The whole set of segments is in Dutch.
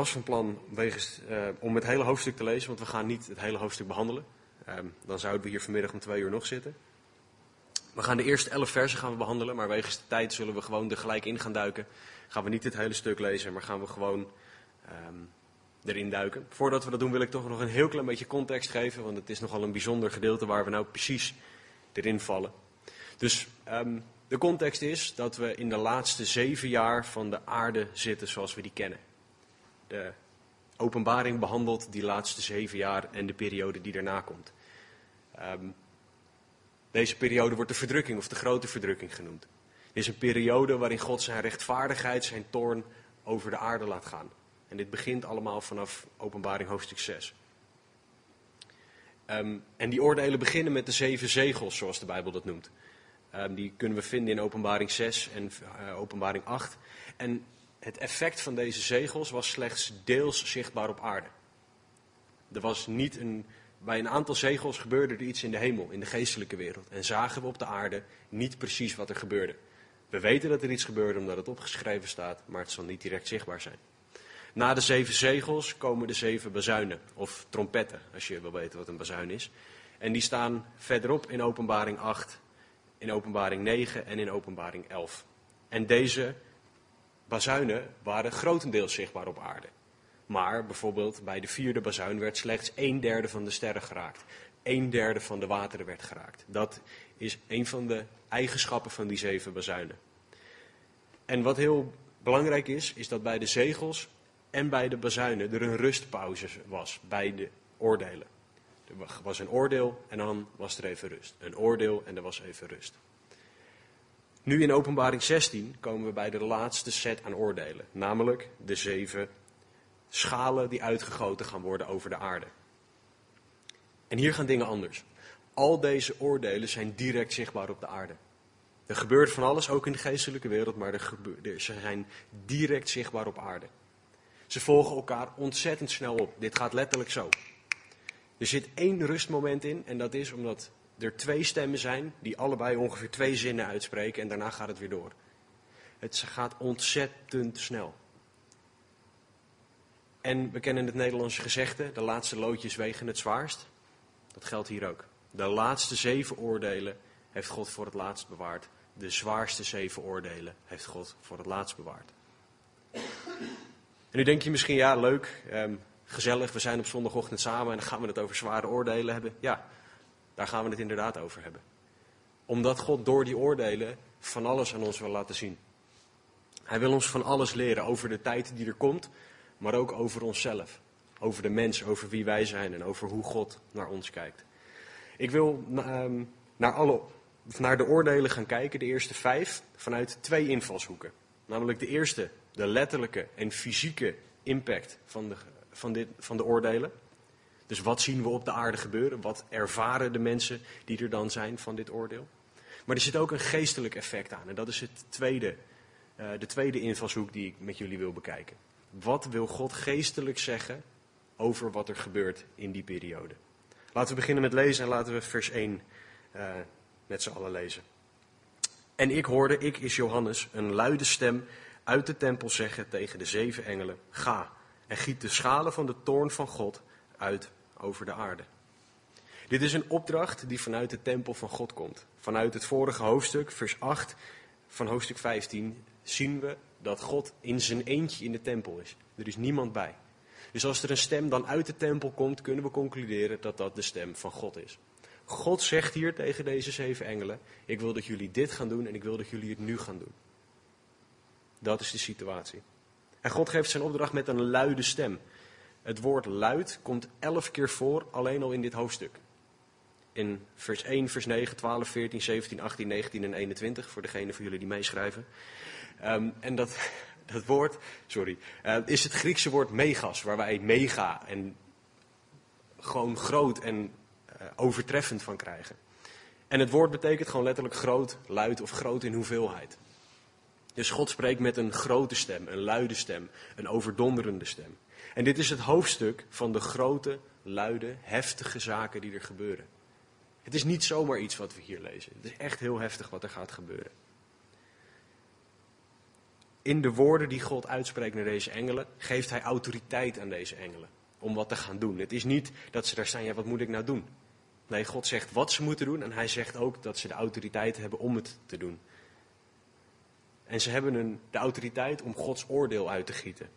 was van plan wegens, eh, om het hele hoofdstuk te lezen, want we gaan niet het hele hoofdstuk behandelen. Ehm, dan zouden we hier vanmiddag om twee uur nog zitten. We gaan de eerste elf versen gaan we behandelen, maar wegens de tijd zullen we gewoon er gelijk in gaan duiken. Gaan we niet het hele stuk lezen, maar gaan we gewoon ehm, erin duiken. Voordat we dat doen wil ik toch nog een heel klein beetje context geven, want het is nogal een bijzonder gedeelte waar we nou precies erin vallen. Dus ehm, de context is dat we in de laatste zeven jaar van de aarde zitten zoals we die kennen. De openbaring behandelt die laatste zeven jaar en de periode die daarna komt. Ehm, deze periode wordt de verdrukking of de grote verdrukking genoemd. Het is een periode waarin God zijn rechtvaardigheid, zijn toorn over de aarde laat gaan. En dit begint allemaal vanaf openbaring hoofdstuk 6. Ehm, en die oordelen beginnen met de zeven zegels, zoals de Bijbel dat noemt. Ehm, die kunnen we vinden in openbaring 6 en uh, openbaring 8. En het effect van deze zegels was slechts deels zichtbaar op aarde. Er was niet een, bij een aantal zegels gebeurde er iets in de hemel, in de geestelijke wereld. En zagen we op de aarde niet precies wat er gebeurde. We weten dat er iets gebeurde omdat het opgeschreven staat, maar het zal niet direct zichtbaar zijn. Na de zeven zegels komen de zeven bazuinen, of trompetten, als je wil weten wat een bazuin is. En die staan verderop in openbaring 8, in openbaring 9 en in openbaring 11. En deze bazuinen waren grotendeels zichtbaar op aarde. Maar bijvoorbeeld bij de vierde bazuin werd slechts een derde van de sterren geraakt. Een derde van de wateren werd geraakt. Dat is een van de eigenschappen van die zeven bazuinen. En wat heel belangrijk is, is dat bij de zegels en bij de bazuinen er een rustpauze was bij de oordelen. Er was een oordeel en dan was er even rust. Een oordeel en er was even rust. Nu in openbaring 16 komen we bij de laatste set aan oordelen. Namelijk de zeven schalen die uitgegoten gaan worden over de aarde. En hier gaan dingen anders. Al deze oordelen zijn direct zichtbaar op de aarde. Er gebeurt van alles, ook in de geestelijke wereld, maar ze zijn direct zichtbaar op aarde. Ze volgen elkaar ontzettend snel op. Dit gaat letterlijk zo. Er zit één rustmoment in en dat is omdat er twee stemmen zijn die allebei ongeveer twee zinnen uitspreken en daarna gaat het weer door. Het gaat ontzettend snel. En we kennen het Nederlandse gezegde, de laatste loodjes wegen het zwaarst. Dat geldt hier ook. De laatste zeven oordelen heeft God voor het laatst bewaard. De zwaarste zeven oordelen heeft God voor het laatst bewaard. En nu denk je misschien, ja leuk, um, gezellig, we zijn op zondagochtend samen en dan gaan we het over zware oordelen hebben. Ja, daar gaan we het inderdaad over hebben. Omdat God door die oordelen van alles aan ons wil laten zien. Hij wil ons van alles leren over de tijd die er komt, maar ook over onszelf. Over de mens, over wie wij zijn en over hoe God naar ons kijkt. Ik wil um, naar, alle, naar de oordelen gaan kijken, de eerste vijf, vanuit twee invalshoeken. Namelijk de eerste, de letterlijke en fysieke impact van de, van, dit, van de oordelen. Dus wat zien we op de aarde gebeuren? Wat ervaren de mensen die er dan zijn van dit oordeel? Maar er zit ook een geestelijk effect aan. En dat is het tweede, uh, de tweede invalshoek die ik met jullie wil bekijken. Wat wil God geestelijk zeggen over wat er gebeurt in die periode? Laten we beginnen met lezen en laten we vers 1 uh, met z'n allen lezen. En ik hoorde, ik is Johannes, een luide stem uit de tempel zeggen tegen de zeven engelen: Ga en giet de schalen van de toorn van God uit over de aarde. Dit is een opdracht die vanuit de tempel van God komt. Vanuit het vorige hoofdstuk, vers 8 van hoofdstuk 15, zien we dat God in zijn eentje in de tempel is. Er is niemand bij. Dus als er een stem dan uit de tempel komt, kunnen we concluderen dat dat de stem van God is. God zegt hier tegen deze zeven engelen: Ik wil dat jullie dit gaan doen en ik wil dat jullie het nu gaan doen. Dat is de situatie. En God geeft zijn opdracht met een luide stem. Het woord luid komt elf keer voor, alleen al in dit hoofdstuk. In vers 1, vers 9, 12, 14, 17, 18, 19 en 21, voor degene van jullie die meeschrijven. Um, en dat, dat woord, sorry, uh, is het Griekse woord megas, waar wij mega en gewoon groot en uh, overtreffend van krijgen. En het woord betekent gewoon letterlijk groot, luid of groot in hoeveelheid. Dus God spreekt met een grote stem, een luide stem, een overdonderende stem. En dit is het hoofdstuk van de grote, luide, heftige zaken die er gebeuren. Het is niet zomaar iets wat we hier lezen. Het is echt heel heftig wat er gaat gebeuren. in de woorden die God uitspreekt naar deze engelen, geeft hij autoriteit aan deze engelen om wat te gaan doen. Het is niet dat ze daar staan, ja, wat moet ik nou doen? Nee, God zegt wat ze moeten doen en hij zegt ook dat ze de autoriteit hebben om het te doen. En ze hebben de autoriteit om Gods oordeel uit te gieten.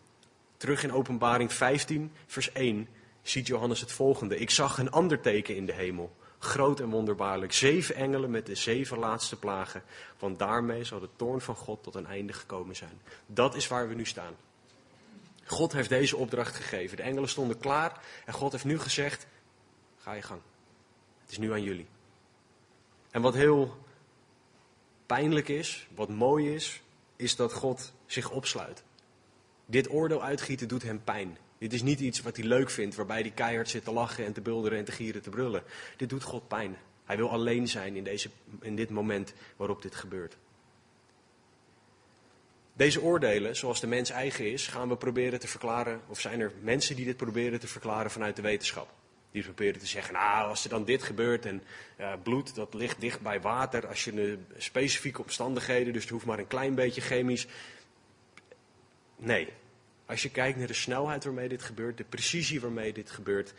Terug in Openbaring 15, vers 1, ziet Johannes het volgende. Ik zag een ander teken in de hemel, groot en wonderbaarlijk. Zeven engelen met de zeven laatste plagen, want daarmee zal de toorn van God tot een einde gekomen zijn. Dat is waar we nu staan. God heeft deze opdracht gegeven. De engelen stonden klaar en God heeft nu gezegd, ga je gang. Het is nu aan jullie. En wat heel pijnlijk is, wat mooi is, is dat God zich opsluit. Dit oordeel uitgieten doet hem pijn. Dit is niet iets wat hij leuk vindt, waarbij hij keihard zit te lachen en te bulderen en te gieren te brullen. Dit doet God pijn. Hij wil alleen zijn in, deze, in dit moment waarop dit gebeurt. Deze oordelen, zoals de mens eigen is, gaan we proberen te verklaren, of zijn er mensen die dit proberen te verklaren vanuit de wetenschap. Die proberen te zeggen, nou, als er dan dit gebeurt en uh, bloed, dat ligt dicht bij water, als je de specifieke omstandigheden, dus het hoeft maar een klein beetje chemisch. Nee, als je kijkt naar de snelheid waarmee dit gebeurt, de precisie waarmee dit gebeurt,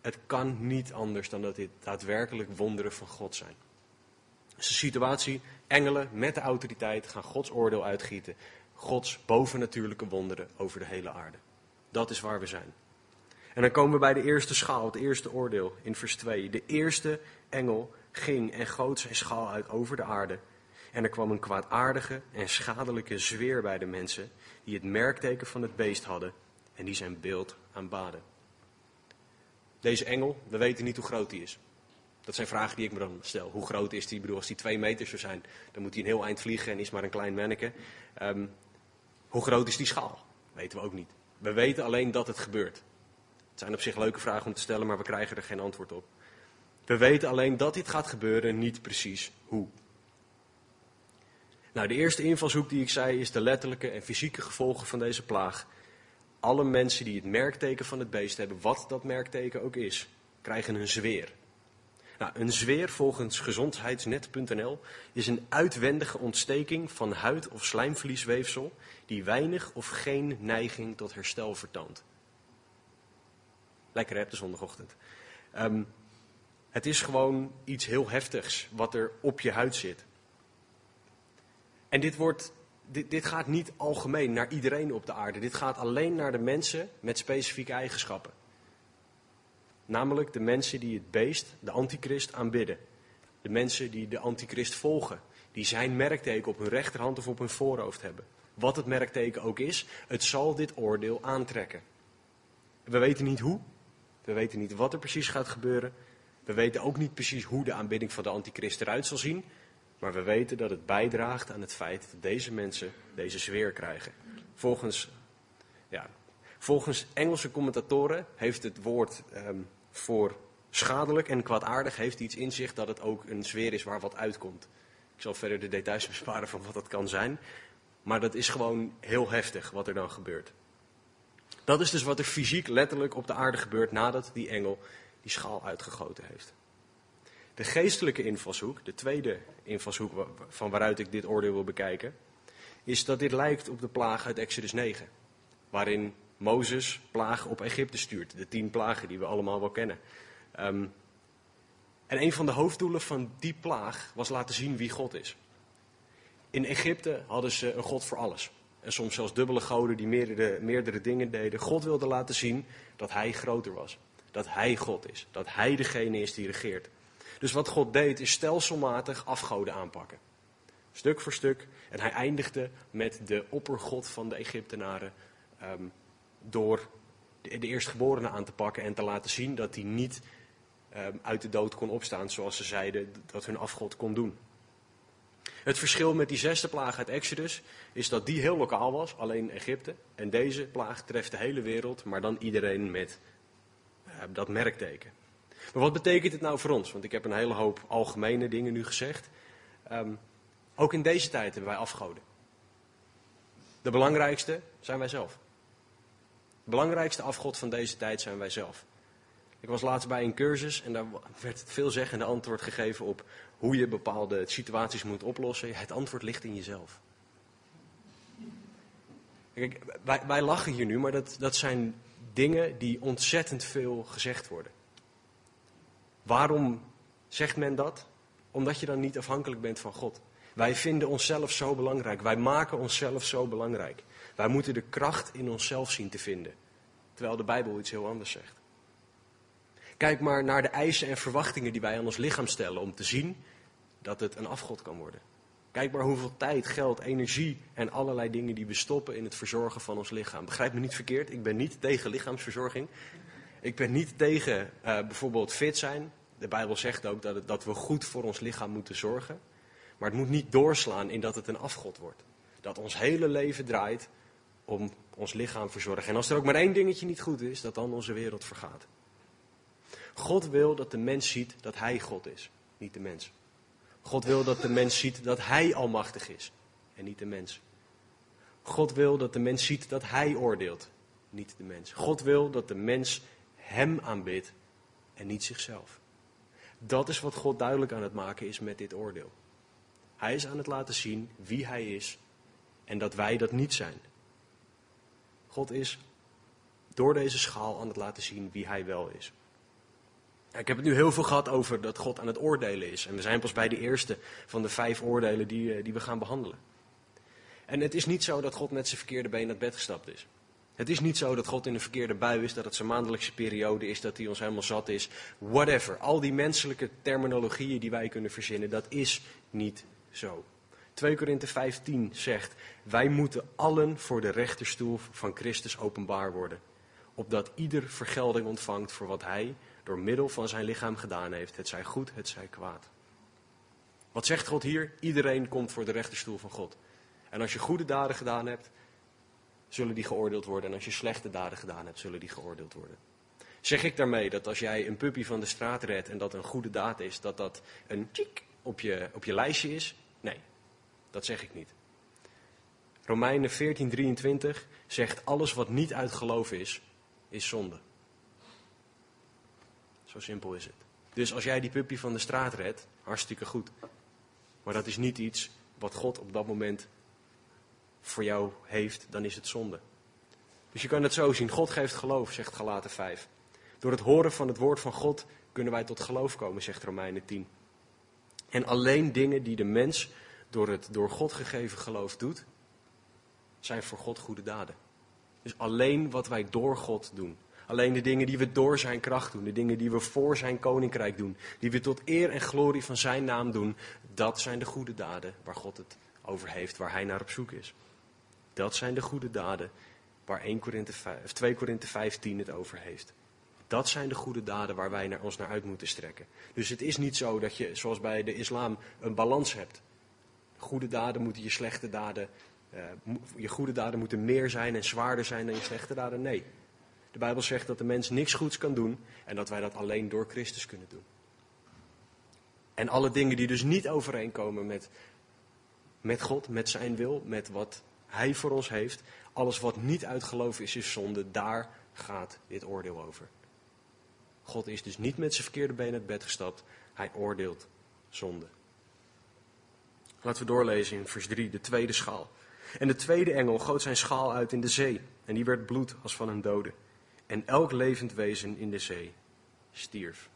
het kan niet anders dan dat dit daadwerkelijk wonderen van God zijn. Dus de situatie, engelen met de autoriteit gaan Gods oordeel uitgieten. Gods bovennatuurlijke wonderen over de hele aarde. Dat is waar we zijn. En dan komen we bij de eerste schaal, het eerste oordeel in vers 2. De eerste engel ging en goot zijn schaal uit over de aarde. En er kwam een kwaadaardige en schadelijke zweer bij de mensen die het merkteken van het beest hadden en die zijn beeld aanbaden. Deze engel, we weten niet hoe groot die is. Dat zijn vragen die ik me dan stel. Hoe groot is die? Ik bedoel, als die twee meter zou zijn, dan moet hij een heel eind vliegen en is maar een klein manneke. Um, hoe groot is die schaal? Weten we ook niet. We weten alleen dat het gebeurt. Het zijn op zich leuke vragen om te stellen, maar we krijgen er geen antwoord op. We weten alleen dat dit gaat gebeuren, niet precies hoe. Nou, de eerste invalshoek die ik zei is de letterlijke en fysieke gevolgen van deze plaag. Alle mensen die het merkteken van het beest hebben, wat dat merkteken ook is, krijgen een zweer. Nou, een zweer volgens gezondheidsnet.nl is een uitwendige ontsteking van huid- of slijmvliesweefsel die weinig of geen neiging tot herstel vertoont. Lekker hè, de zondagochtend. Um, het is gewoon iets heel heftigs wat er op je huid zit. En dit, wordt, dit, dit gaat niet algemeen naar iedereen op de aarde. Dit gaat alleen naar de mensen met specifieke eigenschappen. Namelijk de mensen die het beest, de antichrist, aanbidden. De mensen die de antichrist volgen. Die zijn merkteken op hun rechterhand of op hun voorhoofd hebben. Wat het merkteken ook is, het zal dit oordeel aantrekken. We weten niet hoe. We weten niet wat er precies gaat gebeuren. We weten ook niet precies hoe de aanbidding van de antichrist eruit zal zien. Maar we weten dat het bijdraagt aan het feit dat deze mensen deze zweer krijgen. Volgens, ja, volgens Engelse commentatoren heeft het woord um, voor schadelijk en kwaadaardig heeft iets in zich dat het ook een sfeer is waar wat uitkomt. Ik zal verder de details besparen van wat dat kan zijn. Maar dat is gewoon heel heftig wat er dan gebeurt. Dat is dus wat er fysiek letterlijk op de aarde gebeurt nadat die engel die schaal uitgegoten heeft. De geestelijke invalshoek, de tweede invalshoek van waaruit ik dit oordeel wil bekijken, is dat dit lijkt op de plaag uit Exodus 9. Waarin Mozes plagen op Egypte stuurt. De tien plagen die we allemaal wel kennen. Um, en een van de hoofddoelen van die plaag was laten zien wie God is. In Egypte hadden ze een God voor alles. En soms zelfs dubbele goden die meerdere, meerdere dingen deden. God wilde laten zien dat hij groter was. Dat hij God is. Dat hij degene is die regeert. Dus wat God deed is stelselmatig afgoden aanpakken. Stuk voor stuk. En hij eindigde met de oppergod van de Egyptenaren. Um, door de, de eerstgeborene aan te pakken en te laten zien dat hij niet um, uit de dood kon opstaan zoals ze zeiden dat hun afgod kon doen. Het verschil met die zesde plaag uit Exodus is dat die heel lokaal was, alleen Egypte. En deze plaag treft de hele wereld, maar dan iedereen met uh, dat merkteken. Maar wat betekent het nou voor ons? Want ik heb een hele hoop algemene dingen nu gezegd. Um, ook in deze tijd hebben wij afgoden. De belangrijkste zijn wij zelf. De belangrijkste afgod van deze tijd zijn wij zelf. Ik was laatst bij een cursus en daar werd het veelzeggende antwoord gegeven op hoe je bepaalde situaties moet oplossen. Het antwoord ligt in jezelf. Wij, wij lachen hier nu, maar dat, dat zijn dingen die ontzettend veel gezegd worden. Waarom zegt men dat? Omdat je dan niet afhankelijk bent van God. Wij vinden onszelf zo belangrijk. Wij maken onszelf zo belangrijk. Wij moeten de kracht in onszelf zien te vinden. Terwijl de Bijbel iets heel anders zegt. Kijk maar naar de eisen en verwachtingen die wij aan ons lichaam stellen om te zien dat het een afgod kan worden. Kijk maar hoeveel tijd, geld, energie en allerlei dingen die we stoppen in het verzorgen van ons lichaam. Begrijp me niet verkeerd, ik ben niet tegen lichaamsverzorging. Ik ben niet tegen uh, bijvoorbeeld fit zijn. De Bijbel zegt ook dat, dat we goed voor ons lichaam moeten zorgen. Maar het moet niet doorslaan in dat het een afgod wordt. Dat ons hele leven draait om ons lichaam verzorgen. En als er ook maar één dingetje niet goed is, dat dan onze wereld vergaat. God wil dat de mens ziet dat hij God is, niet de mens. God wil dat de mens ziet dat hij almachtig is en niet de mens. God wil dat de mens ziet dat hij oordeelt, niet de mens. God wil dat de mens hem aanbidt en niet zichzelf. Dat is wat God duidelijk aan het maken is met dit oordeel. Hij is aan het laten zien wie hij is en dat wij dat niet zijn. God is door deze schaal aan het laten zien wie hij wel is. Ik heb het nu heel veel gehad over dat God aan het oordelen is. En we zijn pas bij de eerste van de vijf oordelen die, eh, die we gaan behandelen. En het is niet zo dat God met zijn verkeerde been naar bed gestapt is. Het is niet zo dat God in een verkeerde bui is, dat het zijn maandelijkse periode is, dat hij ons helemaal zat is. Whatever. Al die menselijke terminologieën die wij kunnen verzinnen, dat is niet zo. 2 Korinthe 15 zegt, wij moeten allen voor de rechterstoel van Christus openbaar worden. Opdat ieder vergelding ontvangt voor wat hij door middel van zijn lichaam gedaan heeft. Het zij goed, het zij kwaad. Wat zegt God hier? Iedereen komt voor de rechterstoel van God. En als je goede daden gedaan hebt, zullen die geoordeeld worden. En als je slechte daden gedaan hebt, zullen die geoordeeld worden. Zeg ik daarmee dat als jij een puppy van de straat redt en dat een goede daad is, dat dat een tjik op je, op je lijstje is? Nee, dat zeg ik niet. Romeinen 14:23 zegt alles wat niet uit geloof is, is zonde. Zo simpel is het. Dus als jij die puppy van de straat redt, hartstikke goed. Maar dat is niet iets wat God op dat moment voor jou heeft, dan is het zonde. Dus je kan het zo zien. God geeft geloof, zegt Galaten 5. Door het horen van het woord van God kunnen wij tot geloof komen, zegt Romeinen 10. En alleen dingen die de mens door het door God gegeven geloof doet, zijn voor God goede daden. Dus alleen wat wij door God doen. Alleen de dingen die we door zijn kracht doen, de dingen die we voor zijn koninkrijk doen, die we tot eer en glorie van zijn naam doen, dat zijn de goede daden waar God het over heeft, waar hij naar op zoek is. Dat zijn de goede daden waar 1 Korinthe 5, 2 Korinthe 15 het over heeft. Dat zijn de goede daden waar wij naar, ons naar uit moeten strekken. Dus het is niet zo dat je, zoals bij de islam, een balans hebt. Goede daden moeten je slechte daden, uh, je goede daden moeten meer zijn en zwaarder zijn dan je slechte daden. Nee. De Bijbel zegt dat de mens niks goeds kan doen en dat wij dat alleen door Christus kunnen doen. En alle dingen die dus niet overeenkomen met, met God, met zijn wil, met wat hij voor ons heeft, alles wat niet uit geloof is, is zonde, daar gaat dit oordeel over. God is dus niet met zijn verkeerde been het bed gestapt, hij oordeelt zonde. Laten we doorlezen in vers 3, de tweede schaal. En de tweede engel goot zijn schaal uit in de zee, en die werd bloed als van een dode. En elk levend wezen in de zee stierf.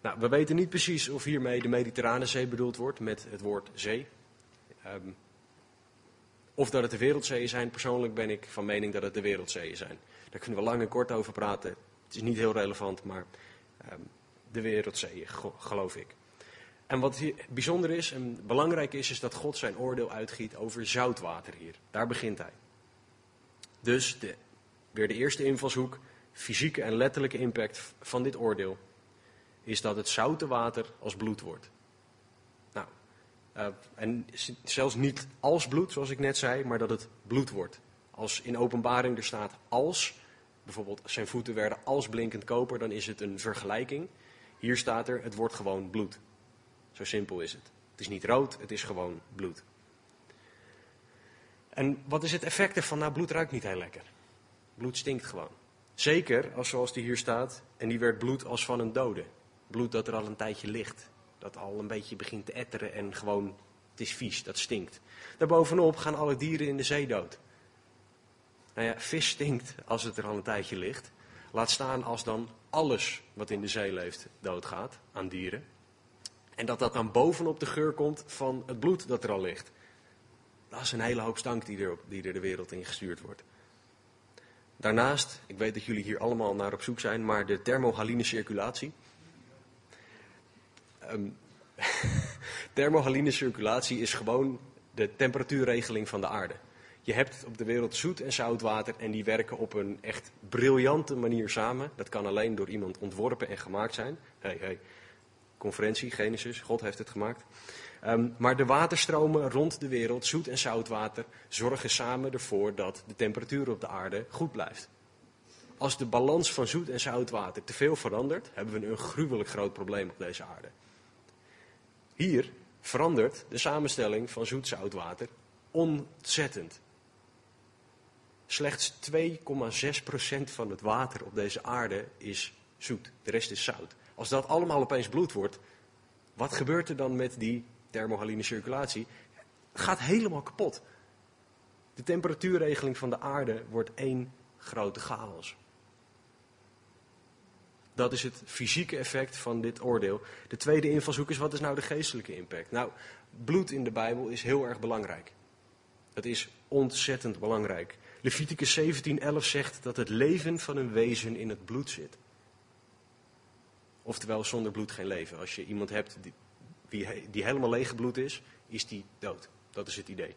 Nou, we weten niet precies of hiermee de Mediterrane Zee bedoeld wordt met het woord zee. Um, of dat het de wereldzeeën zijn. Persoonlijk ben ik van mening dat het de wereldzeeën zijn. Daar kunnen we lang en kort over praten. Het is niet heel relevant, maar um, de wereldzeeën, geloof ik. En wat hier bijzonder is en belangrijk is, is dat God zijn oordeel uitgiet over zoutwater hier. Daar begint hij. Dus de, weer de eerste invalshoek, fysieke en letterlijke impact van dit oordeel, is dat het zoute water als bloed wordt. Uh, en zelfs niet als bloed, zoals ik net zei, maar dat het bloed wordt. Als in openbaring er staat als, bijvoorbeeld zijn voeten werden als blinkend koper, dan is het een vergelijking. Hier staat er, het wordt gewoon bloed. Zo simpel is het. Het is niet rood, het is gewoon bloed. En wat is het effect ervan? Nou, bloed ruikt niet heel lekker. Bloed stinkt gewoon. Zeker als zoals die hier staat, en die werd bloed als van een dode. Bloed dat er al een tijdje ligt. Dat al een beetje begint te etteren en gewoon, het is vies, dat stinkt. Daarbovenop gaan alle dieren in de zee dood. Nou ja, vis stinkt als het er al een tijdje ligt. Laat staan als dan alles wat in de zee leeft doodgaat aan dieren. En dat dat dan bovenop de geur komt van het bloed dat er al ligt. Dat is een hele hoop stank die er, die er de wereld in gestuurd wordt. Daarnaast, ik weet dat jullie hier allemaal naar op zoek zijn, maar de thermohaline circulatie. Um, thermohaline circulatie is gewoon de temperatuurregeling van de aarde. Je hebt op de wereld zoet en zout water en die werken op een echt briljante manier samen. Dat kan alleen door iemand ontworpen en gemaakt zijn. Hey, hey. Conferentie, Genesis, God heeft het gemaakt. Um, maar de waterstromen rond de wereld, zoet en zoutwater, zorgen samen ervoor dat de temperatuur op de aarde goed blijft. Als de balans van zoet en zoutwater te veel verandert, hebben we een gruwelijk groot probleem op deze aarde. Hier verandert de samenstelling van zoet-zoutwater ontzettend. Slechts 2,6% van het water op deze aarde is zoet. De rest is zout. Als dat allemaal opeens bloed wordt, wat gebeurt er dan met die thermohaline circulatie? Gaat helemaal kapot. De temperatuurregeling van de aarde wordt één grote chaos. Dat is het fysieke effect van dit oordeel. De tweede invalshoek is, wat is nou de geestelijke impact? Nou, bloed in de Bijbel is heel erg belangrijk. Het is ontzettend belangrijk. Leviticus 17:11 zegt dat het leven van een wezen in het bloed zit. Oftewel, zonder bloed geen leven. Als je iemand hebt die, die, die helemaal lege bloed is, is die dood. Dat is het idee.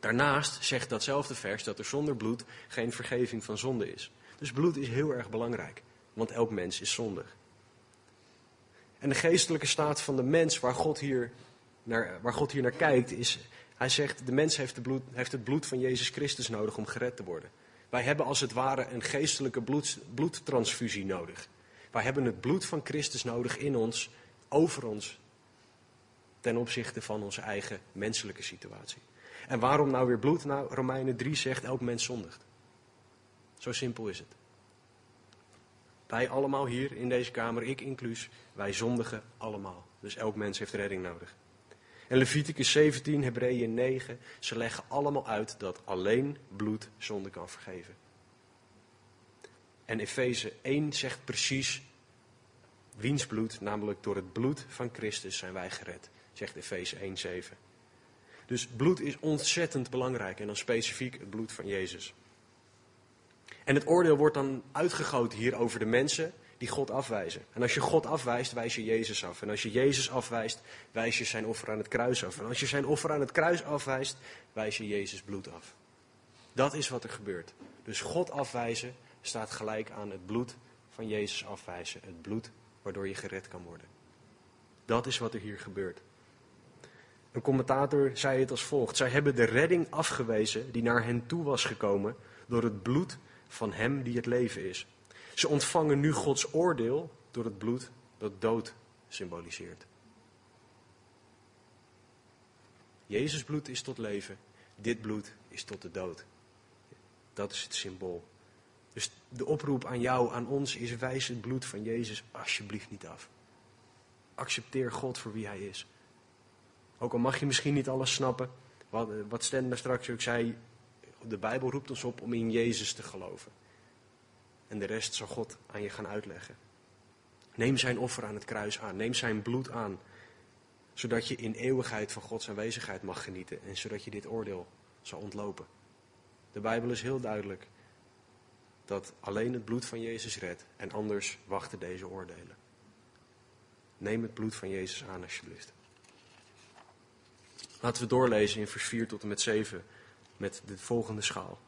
Daarnaast zegt datzelfde vers dat er zonder bloed geen vergeving van zonde is. Dus bloed is heel erg belangrijk, want elk mens is zondig. En de geestelijke staat van de mens waar God hier naar, waar God hier naar kijkt, is hij zegt, de mens heeft, bloed, heeft, het bloed van Jezus Christus nodig om gered te worden. Wij hebben als het ware een geestelijke bloed, bloedtransfusie nodig. Wij hebben het bloed van Christus nodig in ons, over ons, ten opzichte van onze eigen menselijke situatie. En waarom nou weer bloed? Nou, Romeinen 3 zegt, elk mens zondigt. Zo simpel is het. Wij allemaal hier in deze kamer, ik inclus, wij zondigen allemaal. Dus elk mens heeft redding nodig. En Leviticus 17, Hebreeën 9, ze leggen allemaal uit dat alleen bloed zonde kan vergeven. En Efeze 1 zegt precies, wiens bloed, namelijk door het bloed van Christus zijn wij gered, zegt Efeze 1, 7. Dus bloed is ontzettend belangrijk en dan specifiek het bloed van Jezus. En het oordeel wordt dan uitgegoten hier over de mensen die God afwijzen. En als je God afwijst, wijs je Jezus af. En als je Jezus afwijst, wijs je zijn offer aan het kruis af. En als je zijn offer aan het kruis afwijst, wijs je Jezus bloed af. Dat is wat er gebeurt. Dus God afwijzen staat gelijk aan het bloed van Jezus afwijzen. Het bloed waardoor je gered kan worden. Dat is wat er hier gebeurt. Een commentator zei het als volgt. Zij hebben de redding afgewezen die naar hen toe was gekomen door het bloed van hem die het leven is. Ze ontvangen nu Gods oordeel door het bloed dat dood symboliseert. Jezus bloed is tot leven, dit bloed is tot de dood. Dat is het symbool. Dus de oproep aan jou, aan ons, is wijs het bloed van Jezus alsjeblieft niet af. Accepteer God voor wie Hij is. Ook al mag je misschien niet alles snappen, wat, wat Sten daar straks ook zei, de Bijbel roept ons op om in Jezus te geloven. En de rest zal God aan je gaan uitleggen. Neem zijn offer aan het kruis aan. Neem zijn bloed aan. Zodat je in eeuwigheid van Gods aanwezigheid mag genieten. En zodat je dit oordeel zal ontlopen. De Bijbel is heel duidelijk. Dat alleen het bloed van Jezus redt. En anders wachten deze oordelen. Neem het bloed van Jezus aan alsjeblieft. Laten we doorlezen in vers 4 tot en met 7 met de volgende schaal.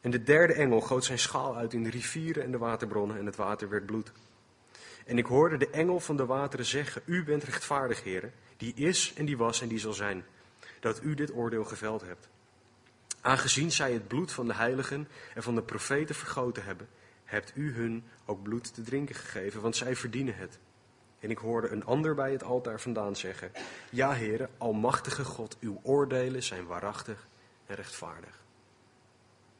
En de derde engel goot zijn schaal uit in de rivieren en de waterbronnen en het water werd bloed. En ik hoorde de engel van de wateren zeggen, u bent rechtvaardig, heren, die is en die was en die zal zijn, dat u dit oordeel geveld hebt. Aangezien zij het bloed van de heiligen en van de profeten vergoten hebben, hebt u hun ook bloed te drinken gegeven, want zij verdienen het. En ik hoorde een ander bij het altaar vandaan zeggen, ja heren, almachtige God, uw oordelen zijn waarachtig en rechtvaardig.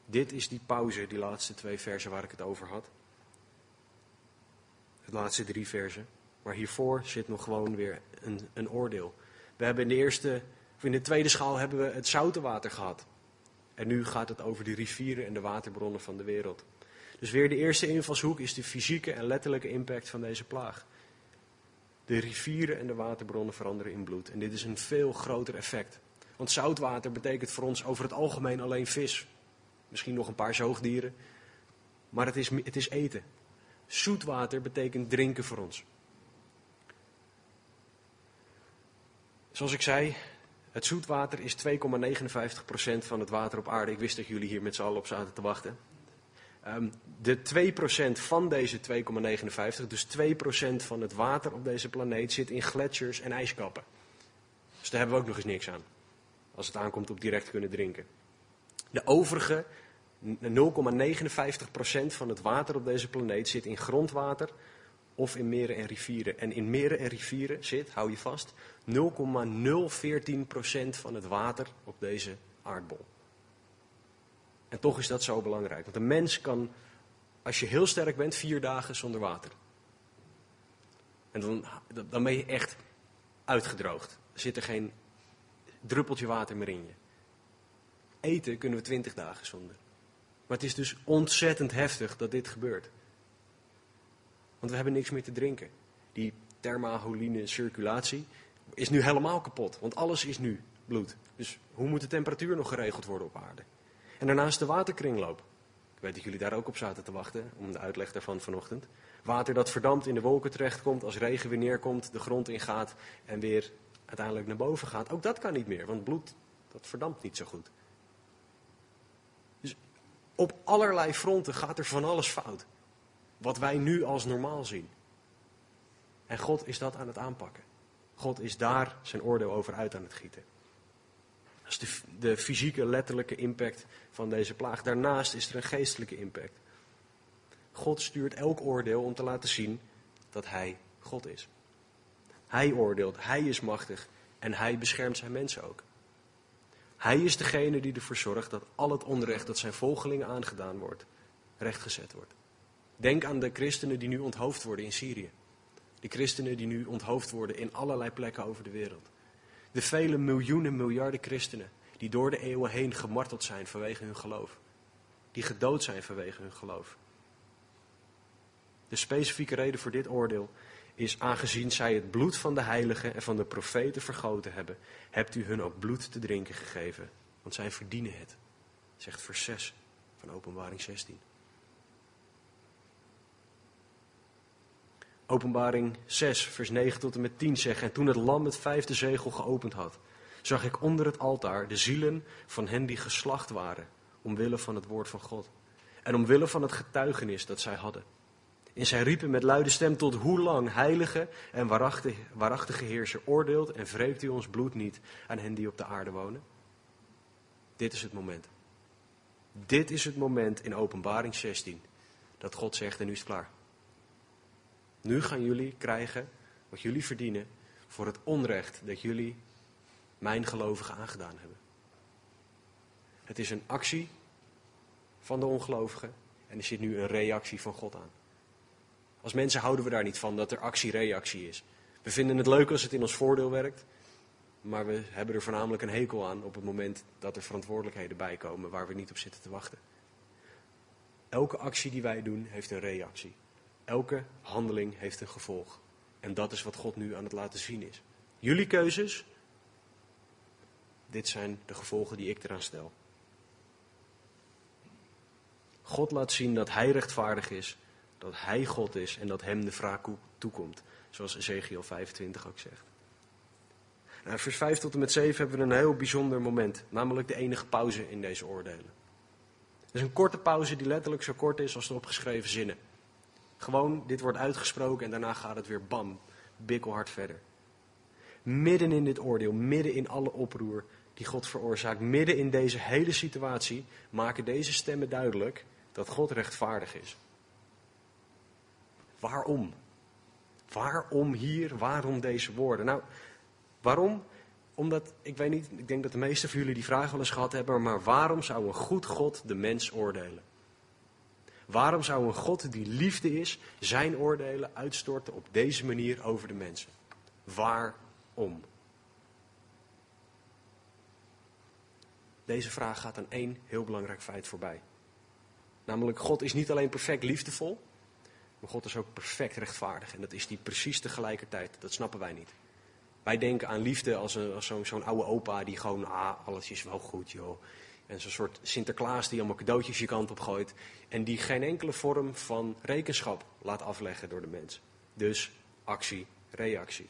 Dit is die pauze, die laatste twee versen waar ik het over had. De laatste drie versen. Maar hiervoor zit nog gewoon weer een, een oordeel. We hebben in de eerste, of in de tweede schaal hebben we het zoute water gehad. En nu gaat het over de rivieren en de waterbronnen van de wereld. Dus weer de eerste invalshoek is de fysieke en letterlijke impact van deze plaag. De rivieren en de waterbronnen veranderen in bloed. En dit is een veel groter effect. Want zoutwater betekent voor ons over het algemeen alleen vis. Misschien nog een paar zoogdieren. Maar het is, het is eten. Zoetwater betekent drinken voor ons. Zoals ik zei, het zoetwater is 2,59% van het water op aarde. Ik wist dat jullie hier met z'n allen op zaten te wachten. Um, de 2% van deze 2,59, dus 2% van het water op deze planeet, zit in gletsjers en ijskappen. Dus daar hebben we ook nog eens niks aan. Als het aankomt op direct kunnen drinken. De overige 0,59% van het water op deze planeet zit in grondwater of in meren en rivieren. En in meren en rivieren zit, hou je vast, 0,014% van het water op deze aardbol. En toch is dat zo belangrijk. Want een mens kan, als je heel sterk bent, vier dagen zonder water. En dan, dan ben je echt uitgedroogd. Er zit er geen druppeltje water meer in je. Eten kunnen we twintig dagen zonder. Maar het is dus ontzettend heftig dat dit gebeurt. Want we hebben niks meer te drinken. Die thermaholine circulatie is nu helemaal kapot. Want alles is nu bloed. Dus hoe moet de temperatuur nog geregeld worden op aarde? En daarnaast de waterkringloop. Ik weet dat jullie daar ook op zaten te wachten, om de uitleg daarvan vanochtend. Water dat verdampt in de wolken terechtkomt, als regen weer neerkomt, de grond ingaat en weer uiteindelijk naar boven gaat. Ook dat kan niet meer, want bloed, dat verdampt niet zo goed. Dus op allerlei fronten gaat er van alles fout. Wat wij nu als normaal zien. En God is dat aan het aanpakken. God is daar zijn oordeel over uit aan het gieten. Dat is de, de fysieke, letterlijke impact van deze plaag. Daarnaast is er een geestelijke impact. God stuurt elk oordeel om te laten zien dat Hij God is. Hij oordeelt, Hij is machtig en Hij beschermt zijn mensen ook. Hij is degene die ervoor zorgt dat al het onrecht dat zijn volgelingen aangedaan wordt, rechtgezet wordt. Denk aan de christenen die nu onthoofd worden in Syrië. De christenen die nu onthoofd worden in allerlei plekken over de wereld. De vele miljoenen, miljarden christenen die door de eeuwen heen gemarteld zijn vanwege hun geloof. Die gedood zijn vanwege hun geloof. De specifieke reden voor dit oordeel is aangezien zij het bloed van de heiligen en van de profeten vergoten hebben, hebt u hun ook bloed te drinken gegeven, want zij verdienen het, zegt vers 6 van Openbaring 16. Openbaring 6, vers 9 tot en met 10 zegt, en toen het lam het vijfde zegel geopend had, zag ik onder het altaar de zielen van hen die geslacht waren, omwille van het woord van God. En omwille van het getuigenis dat zij hadden. En zij riepen met luide stem tot hoe lang, heilige en waarachtige, waarachtige heerser, oordeelt en wreekt u ons bloed niet aan hen die op de aarde wonen? Dit is het moment. Dit is het moment in openbaring 16 dat God zegt en nu is het klaar. Nu gaan jullie krijgen wat jullie verdienen voor het onrecht dat jullie mijn gelovigen aangedaan hebben. Het is een actie van de ongelovigen en er zit nu een reactie van God aan. Als mensen houden we daar niet van dat er actie-reactie is. We vinden het leuk als het in ons voordeel werkt, maar we hebben er voornamelijk een hekel aan op het moment dat er verantwoordelijkheden bij komen waar we niet op zitten te wachten. Elke actie die wij doen heeft een reactie. Elke handeling heeft een gevolg. En dat is wat God nu aan het laten zien is. Jullie keuzes, dit zijn de gevolgen die ik eraan stel. God laat zien dat Hij rechtvaardig is, dat Hij God is en dat Hem de wraak toekomt. Zoals Ezekiel 25 ook zegt. Nou, vers 5 tot en met 7 hebben we een heel bijzonder moment, namelijk de enige pauze in deze oordelen. Het is een korte pauze die letterlijk zo kort is als de opgeschreven zinnen. Gewoon, dit wordt uitgesproken en daarna gaat het weer bam, bikkelhard verder. Midden in dit oordeel, midden in alle oproer die God veroorzaakt, midden in deze hele situatie, maken deze stemmen duidelijk dat God rechtvaardig is. Waarom? Waarom hier? Waarom deze woorden? Nou, waarom? Omdat, ik weet niet, ik denk dat de meeste van jullie die vraag wel eens gehad hebben, maar waarom zou een goed God de mens oordelen? Waarom zou een God die liefde is, zijn oordelen uitstorten op deze manier over de mensen? Waarom? deze vraag gaat aan één heel belangrijk feit voorbij. Namelijk, God is niet alleen perfect liefdevol, maar God is ook perfect rechtvaardig. En dat is die precies tegelijkertijd. Dat snappen wij niet. Wij denken aan liefde als, een, als zo'n zo'n oude opa die gewoon, ah, alles is wel goed joh. En zo'n soort Sinterklaas die allemaal cadeautjes je kant op gooit. En die geen enkele vorm van rekenschap laat afleggen door de mens. Dus actie, reactie.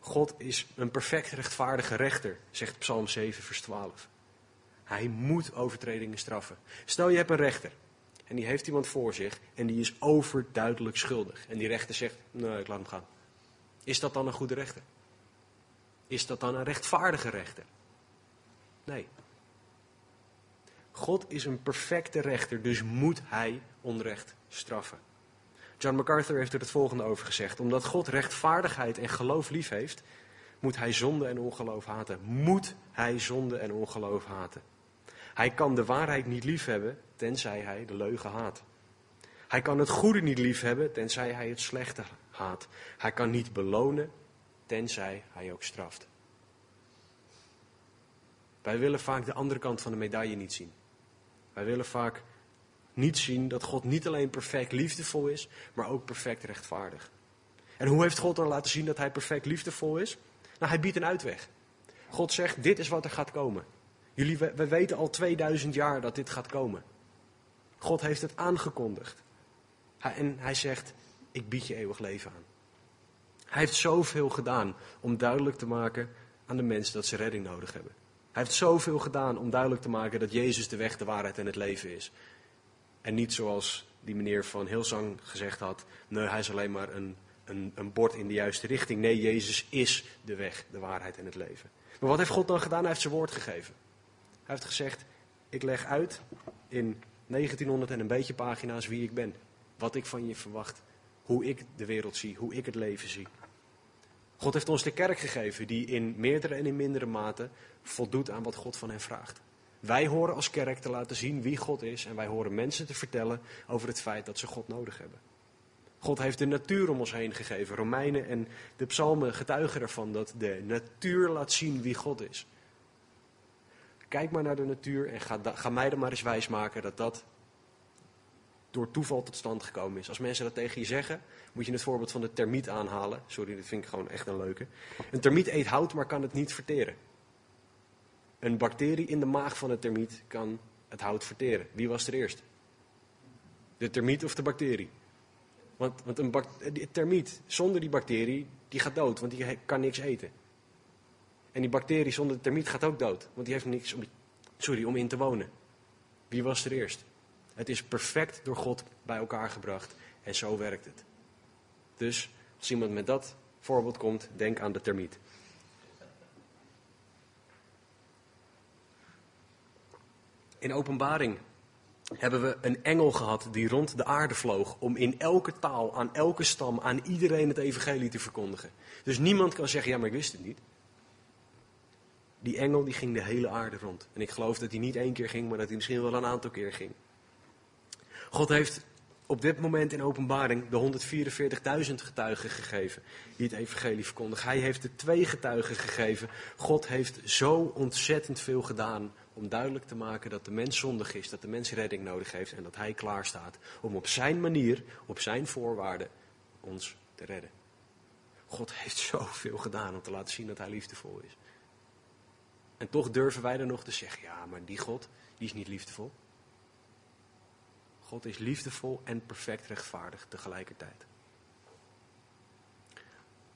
God is een perfect rechtvaardige rechter, zegt Psalm 7, vers 12. Hij moet overtredingen straffen. Stel je hebt een rechter en die heeft iemand voor zich en die is overduidelijk schuldig. En die rechter zegt, nee, ik laat hem gaan. Is dat dan een goede rechter? Is dat dan een rechtvaardige rechter? Nee. God is een perfecte rechter, dus moet hij onrecht straffen. John MacArthur heeft er het volgende over gezegd. Omdat God rechtvaardigheid en geloof lief heeft, moet hij zonde en ongeloof haten. Moet hij zonde en ongeloof haten. Hij kan de waarheid niet liefhebben, tenzij hij de leugen haat. Hij kan het goede niet liefhebben, tenzij hij het slechte haat. Hij kan niet belonen, tenzij hij ook straft. Wij willen vaak de andere kant van de medaille niet zien. Wij willen vaak niet zien dat God niet alleen perfect liefdevol is, maar ook perfect rechtvaardig. En hoe heeft God dan laten zien dat hij perfect liefdevol is? Nou, hij biedt een uitweg. God zegt, dit is wat er gaat komen. Jullie, we weten al 2000 jaar dat dit gaat komen. God heeft het aangekondigd. en hij zegt, ik bied je eeuwig leven aan. Hij heeft zoveel gedaan om duidelijk te maken aan de mensen dat ze redding nodig hebben. Hij heeft zoveel gedaan om duidelijk te maken dat Jezus de weg, de waarheid en het leven is. En niet zoals die meneer van Hilsang gezegd had, nee, hij is alleen maar een, een, een bord in de juiste richting. Nee, Jezus is de weg, de waarheid en het leven. Maar wat heeft God dan gedaan? Hij heeft zijn woord gegeven. Hij heeft gezegd, ik leg uit in 1900 en een beetje pagina's wie ik ben. Wat ik van je verwacht. Hoe ik de wereld zie, hoe ik het leven zie. God heeft ons de kerk gegeven die in meerdere en in mindere mate voldoet aan wat God van hen vraagt. Wij horen als kerk te laten zien wie God is en wij horen mensen te vertellen over het feit dat ze God nodig hebben. God heeft de natuur om ons heen gegeven. Romeinen en de psalmen getuigen ervan dat de natuur laat zien wie God is. Kijk maar naar de natuur en ga, ga mij er maar eens wijs maken dat dat door toeval tot stand gekomen is. Als mensen dat tegen je zeggen, moet je het voorbeeld van de termiet aanhalen. Sorry, dat vind ik gewoon echt een leuke. Een termiet eet hout, maar kan het niet verteren. Een bacterie in de maag van een termiet kan het hout verteren. Wie was er eerst? De termiet of de bacterie? Want, want een, termiet zonder die bacterie, die gaat dood, want die kan niks eten. En die bacterie zonder de termiet gaat ook dood, want die heeft niks om, sorry, om in te wonen. Wie was er eerst? Het is perfect door God bij elkaar gebracht en zo werkt het. Dus als iemand met dat voorbeeld komt, denk aan de termiet. In openbaring hebben we een engel gehad die rond de aarde vloog om in elke taal, aan elke stam, aan iedereen het evangelie te verkondigen. Dus niemand kan zeggen, ja maar ik wist het niet. Die engel die ging de hele aarde rond. En ik geloof dat hij niet één keer ging, maar dat hij misschien wel een aantal keer ging. God heeft op dit moment in openbaring de 144.000 getuigen gegeven die het evangelie verkondigen. Hij heeft de twee getuigen gegeven. God heeft zo ontzettend veel gedaan om duidelijk te maken dat de mens zondig is, dat de mens redding nodig heeft en dat hij klaar staat om op zijn manier, op zijn voorwaarden, ons te redden. God heeft zoveel gedaan om te laten zien dat hij liefdevol is. En toch durven wij er nog te zeggen, ja, maar die God, die is niet liefdevol. God is liefdevol en perfect rechtvaardig tegelijkertijd.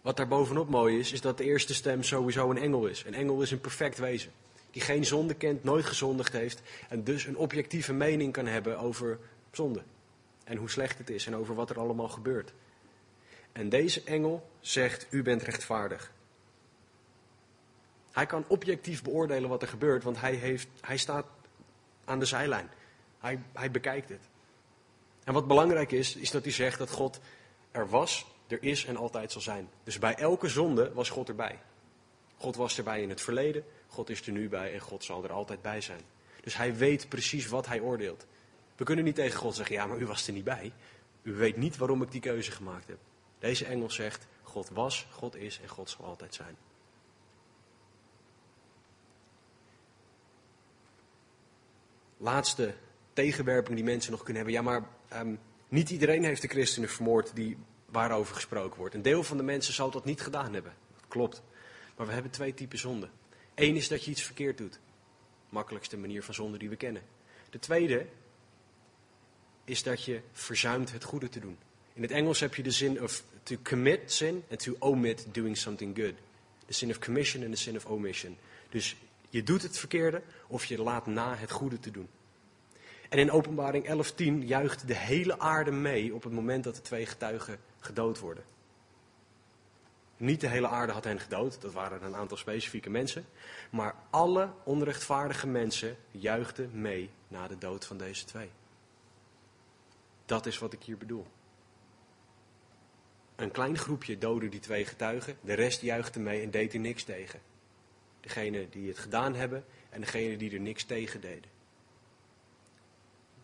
Wat daar bovenop mooi is, is dat de eerste stem sowieso een engel is. Een engel is een perfect wezen. Die geen zonde kent, nooit gezondigd heeft. En dus een objectieve mening kan hebben over zonde. En hoe slecht het is en over wat er allemaal gebeurt. En deze engel zegt, u bent rechtvaardig. Hij kan objectief beoordelen wat er gebeurt, want hij, heeft, hij staat aan de zijlijn. Hij, hij bekijkt het. En wat belangrijk is, is dat hij zegt dat God er was, er is en altijd zal zijn. Dus bij elke zonde was God erbij. God was erbij in het verleden, God is er nu bij en God zal er altijd bij zijn. Dus hij weet precies wat hij oordeelt. We kunnen niet tegen God zeggen, ja, maar u was er niet bij. U weet niet waarom ik die keuze gemaakt heb. Deze engel zegt, God was, God is en God zal altijd zijn. Laatste tegenwerping die mensen nog kunnen hebben. Ja, maar ehm, niet iedereen heeft de christenen vermoord die, waarover gesproken wordt. Een deel van de mensen zal dat niet gedaan hebben. Dat klopt. Maar we hebben twee typen zonde. Eén is dat je iets verkeerd doet. Makkelijkste manier van zonde die we kennen. De tweede is dat je verzuimt het goede te doen. In het Engels heb je de zin of to commit sin en to omit doing something good. De sin of commission en de sin of omission. Dus je doet het verkeerde of je laat na het goede te doen. En in openbaring 11.10 juicht de hele aarde mee op het moment dat de twee getuigen gedood worden. Niet de hele aarde had hen gedood, dat waren een aantal specifieke mensen. Maar alle onrechtvaardige mensen juichten mee na de dood van deze twee. Dat is wat ik hier bedoel. Een klein groepje doodde die twee getuigen, de rest juichte mee en deed er niks tegen. Degene die het gedaan hebben en degene die er niks tegen deden.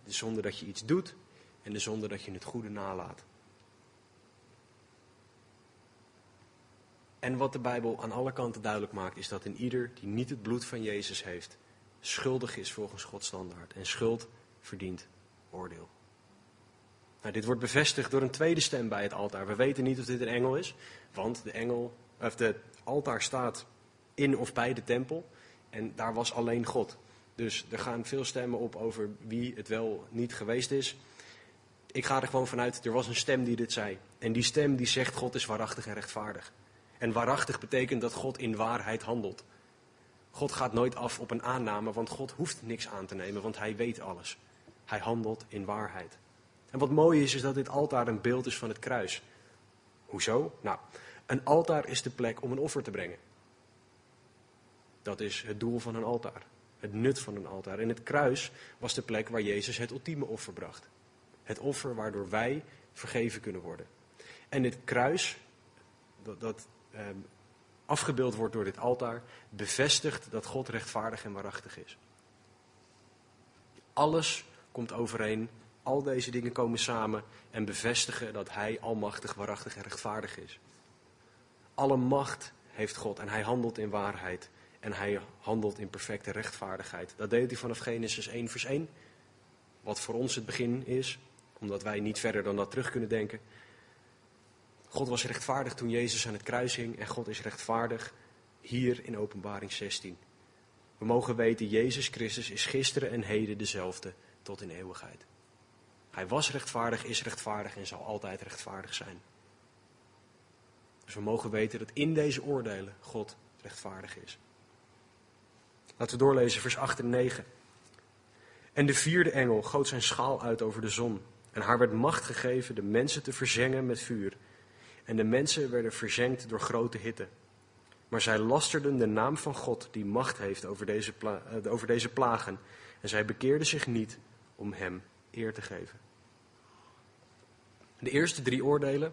De zonde dat je iets doet en de zonde dat je het goede nalaat. En wat de Bijbel aan alle kanten duidelijk maakt, is dat in ieder die niet het bloed van Jezus heeft, schuldig is volgens Gods standaard. En schuld verdient oordeel. Nou, dit wordt bevestigd door een tweede stem bij het altaar. We weten niet of dit een engel is, want de, engel, of de altaar staat in of bij de tempel. En daar was alleen God. Dus er gaan veel stemmen op over wie het wel niet geweest is. Ik ga er gewoon vanuit, er was een stem die dit zei. En die stem die zegt God is waarachtig en rechtvaardig. En waarachtig betekent dat God in waarheid handelt. God gaat nooit af op een aanname, want God hoeft niks aan te nemen, want hij weet alles. Hij handelt in waarheid. En wat mooi is, is dat dit altaar een beeld is van het kruis. Hoezo? Nou, een altaar is de plek om een offer te brengen. Dat is het doel van een altaar. Het nut van een altaar. En het kruis was de plek waar Jezus het ultieme offer bracht. Het offer waardoor wij vergeven kunnen worden. En dit kruis, dat, dat Ehm, afgebeeld wordt door dit altaar, bevestigt dat God rechtvaardig en waarachtig is. Alles komt overeen, al deze dingen komen samen en bevestigen dat Hij almachtig, waarachtig en rechtvaardig is. Alle macht heeft God en Hij handelt in waarheid en Hij handelt in perfecte rechtvaardigheid. Dat deed Hij vanaf Genesis 1 vers 1, wat voor ons het begin is, omdat wij niet verder dan dat terug kunnen denken. God was rechtvaardig toen Jezus aan het kruis hing en God is rechtvaardig hier in Openbaring 16. We mogen weten, Jezus Christus is gisteren en heden dezelfde tot in eeuwigheid. Hij was rechtvaardig, is rechtvaardig en zal altijd rechtvaardig zijn. Dus we mogen weten dat in deze oordelen God rechtvaardig is. Laten we doorlezen, vers 8 en 9. En de vierde engel goot zijn schaal uit over de zon. En haar werd macht gegeven de mensen te verzengen met vuur. En de mensen werden verzengd door grote hitte. Maar zij lasterden de naam van God die macht heeft over deze, eh, over deze plagen. En zij bekeerden zich niet om hem eer te geven. De eerste drie oordelen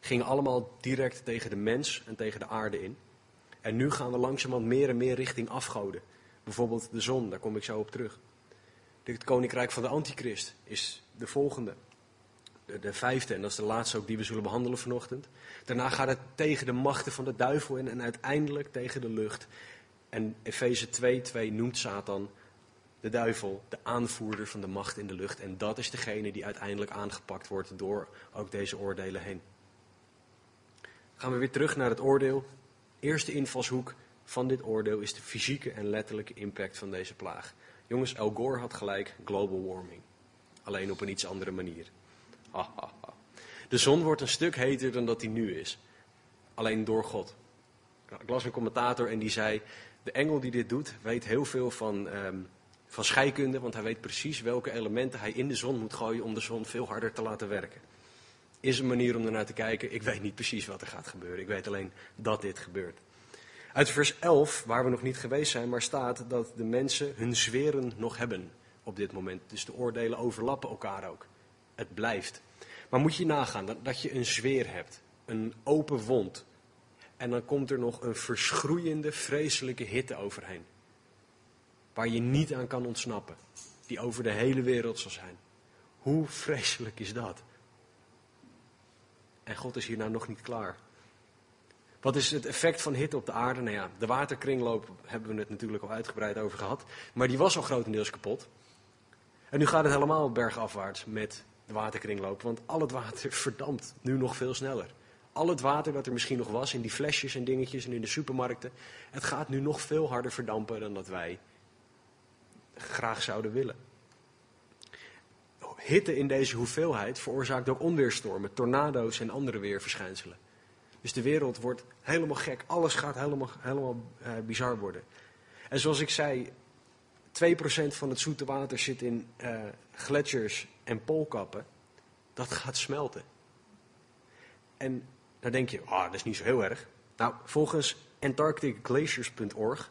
gingen allemaal direct tegen de mens en tegen de aarde in. En nu gaan we langzamerhand meer en meer richting afgoden. Bijvoorbeeld de zon, daar kom ik zo op terug. Het koninkrijk van de antichrist is de volgende de, vijfde, en dat is de laatste ook die we zullen behandelen vanochtend. Daarna gaat het tegen de machten van de duivel in en uiteindelijk tegen de lucht. En Efeze 2:2 noemt Satan de duivel de aanvoerder van de macht in de lucht. En dat is degene die uiteindelijk aangepakt wordt door ook deze oordelen heen. Gaan we weer terug naar het oordeel. Eerste invalshoek van dit oordeel is de fysieke en letterlijke impact van deze plaag. Jongens, Al Gore had gelijk, global warming. Alleen op een iets andere manier. De zon wordt een stuk heter dan dat die nu is. Alleen door God. Ik las een commentator en die zei: De engel die dit doet, weet heel veel van, um, van scheikunde, want hij weet precies welke elementen hij in de zon moet gooien om de zon veel harder te laten werken. Is een manier om ernaar te kijken. Ik weet niet precies wat er gaat gebeuren. Ik weet alleen dat dit gebeurt. Uit vers 11, waar we nog niet geweest zijn, maar staat dat de mensen hun zweren nog hebben op dit moment. Dus de oordelen overlappen elkaar ook het blijft. Maar moet je nagaan dat, dat je een zweer hebt, een open wond. En dan komt er nog een verschroeiende, vreselijke hitte overheen. Waar je niet aan kan ontsnappen. Die over de hele wereld zal zijn. Hoe vreselijk is dat? En God is hier nou nog niet klaar. Wat is het effect van hitte op de aarde? Nou ja, de waterkringloop hebben we het natuurlijk al uitgebreid over gehad. Maar die was al grotendeels kapot. En nu gaat het helemaal bergafwaarts met de waterkringloop. Want al het water verdampt nu nog veel sneller. Al het water dat er misschien nog was in die flesjes en dingetjes en in de supermarkten. Het gaat nu nog veel harder verdampen dan dat wij graag zouden willen. Hitte in deze hoeveelheid veroorzaakt ook onweerstormen, tornado's en andere weerverschijnselen. Dus de wereld wordt helemaal gek. Alles gaat helemaal, helemaal uh, bizar worden. En zoals ik zei, 2% van het zoete water zit in uh, gletsjers en poolkappen. Dat gaat smelten. En dan denk je, ah, dat is niet zo heel erg. Nou, volgens antarcticglaciers.org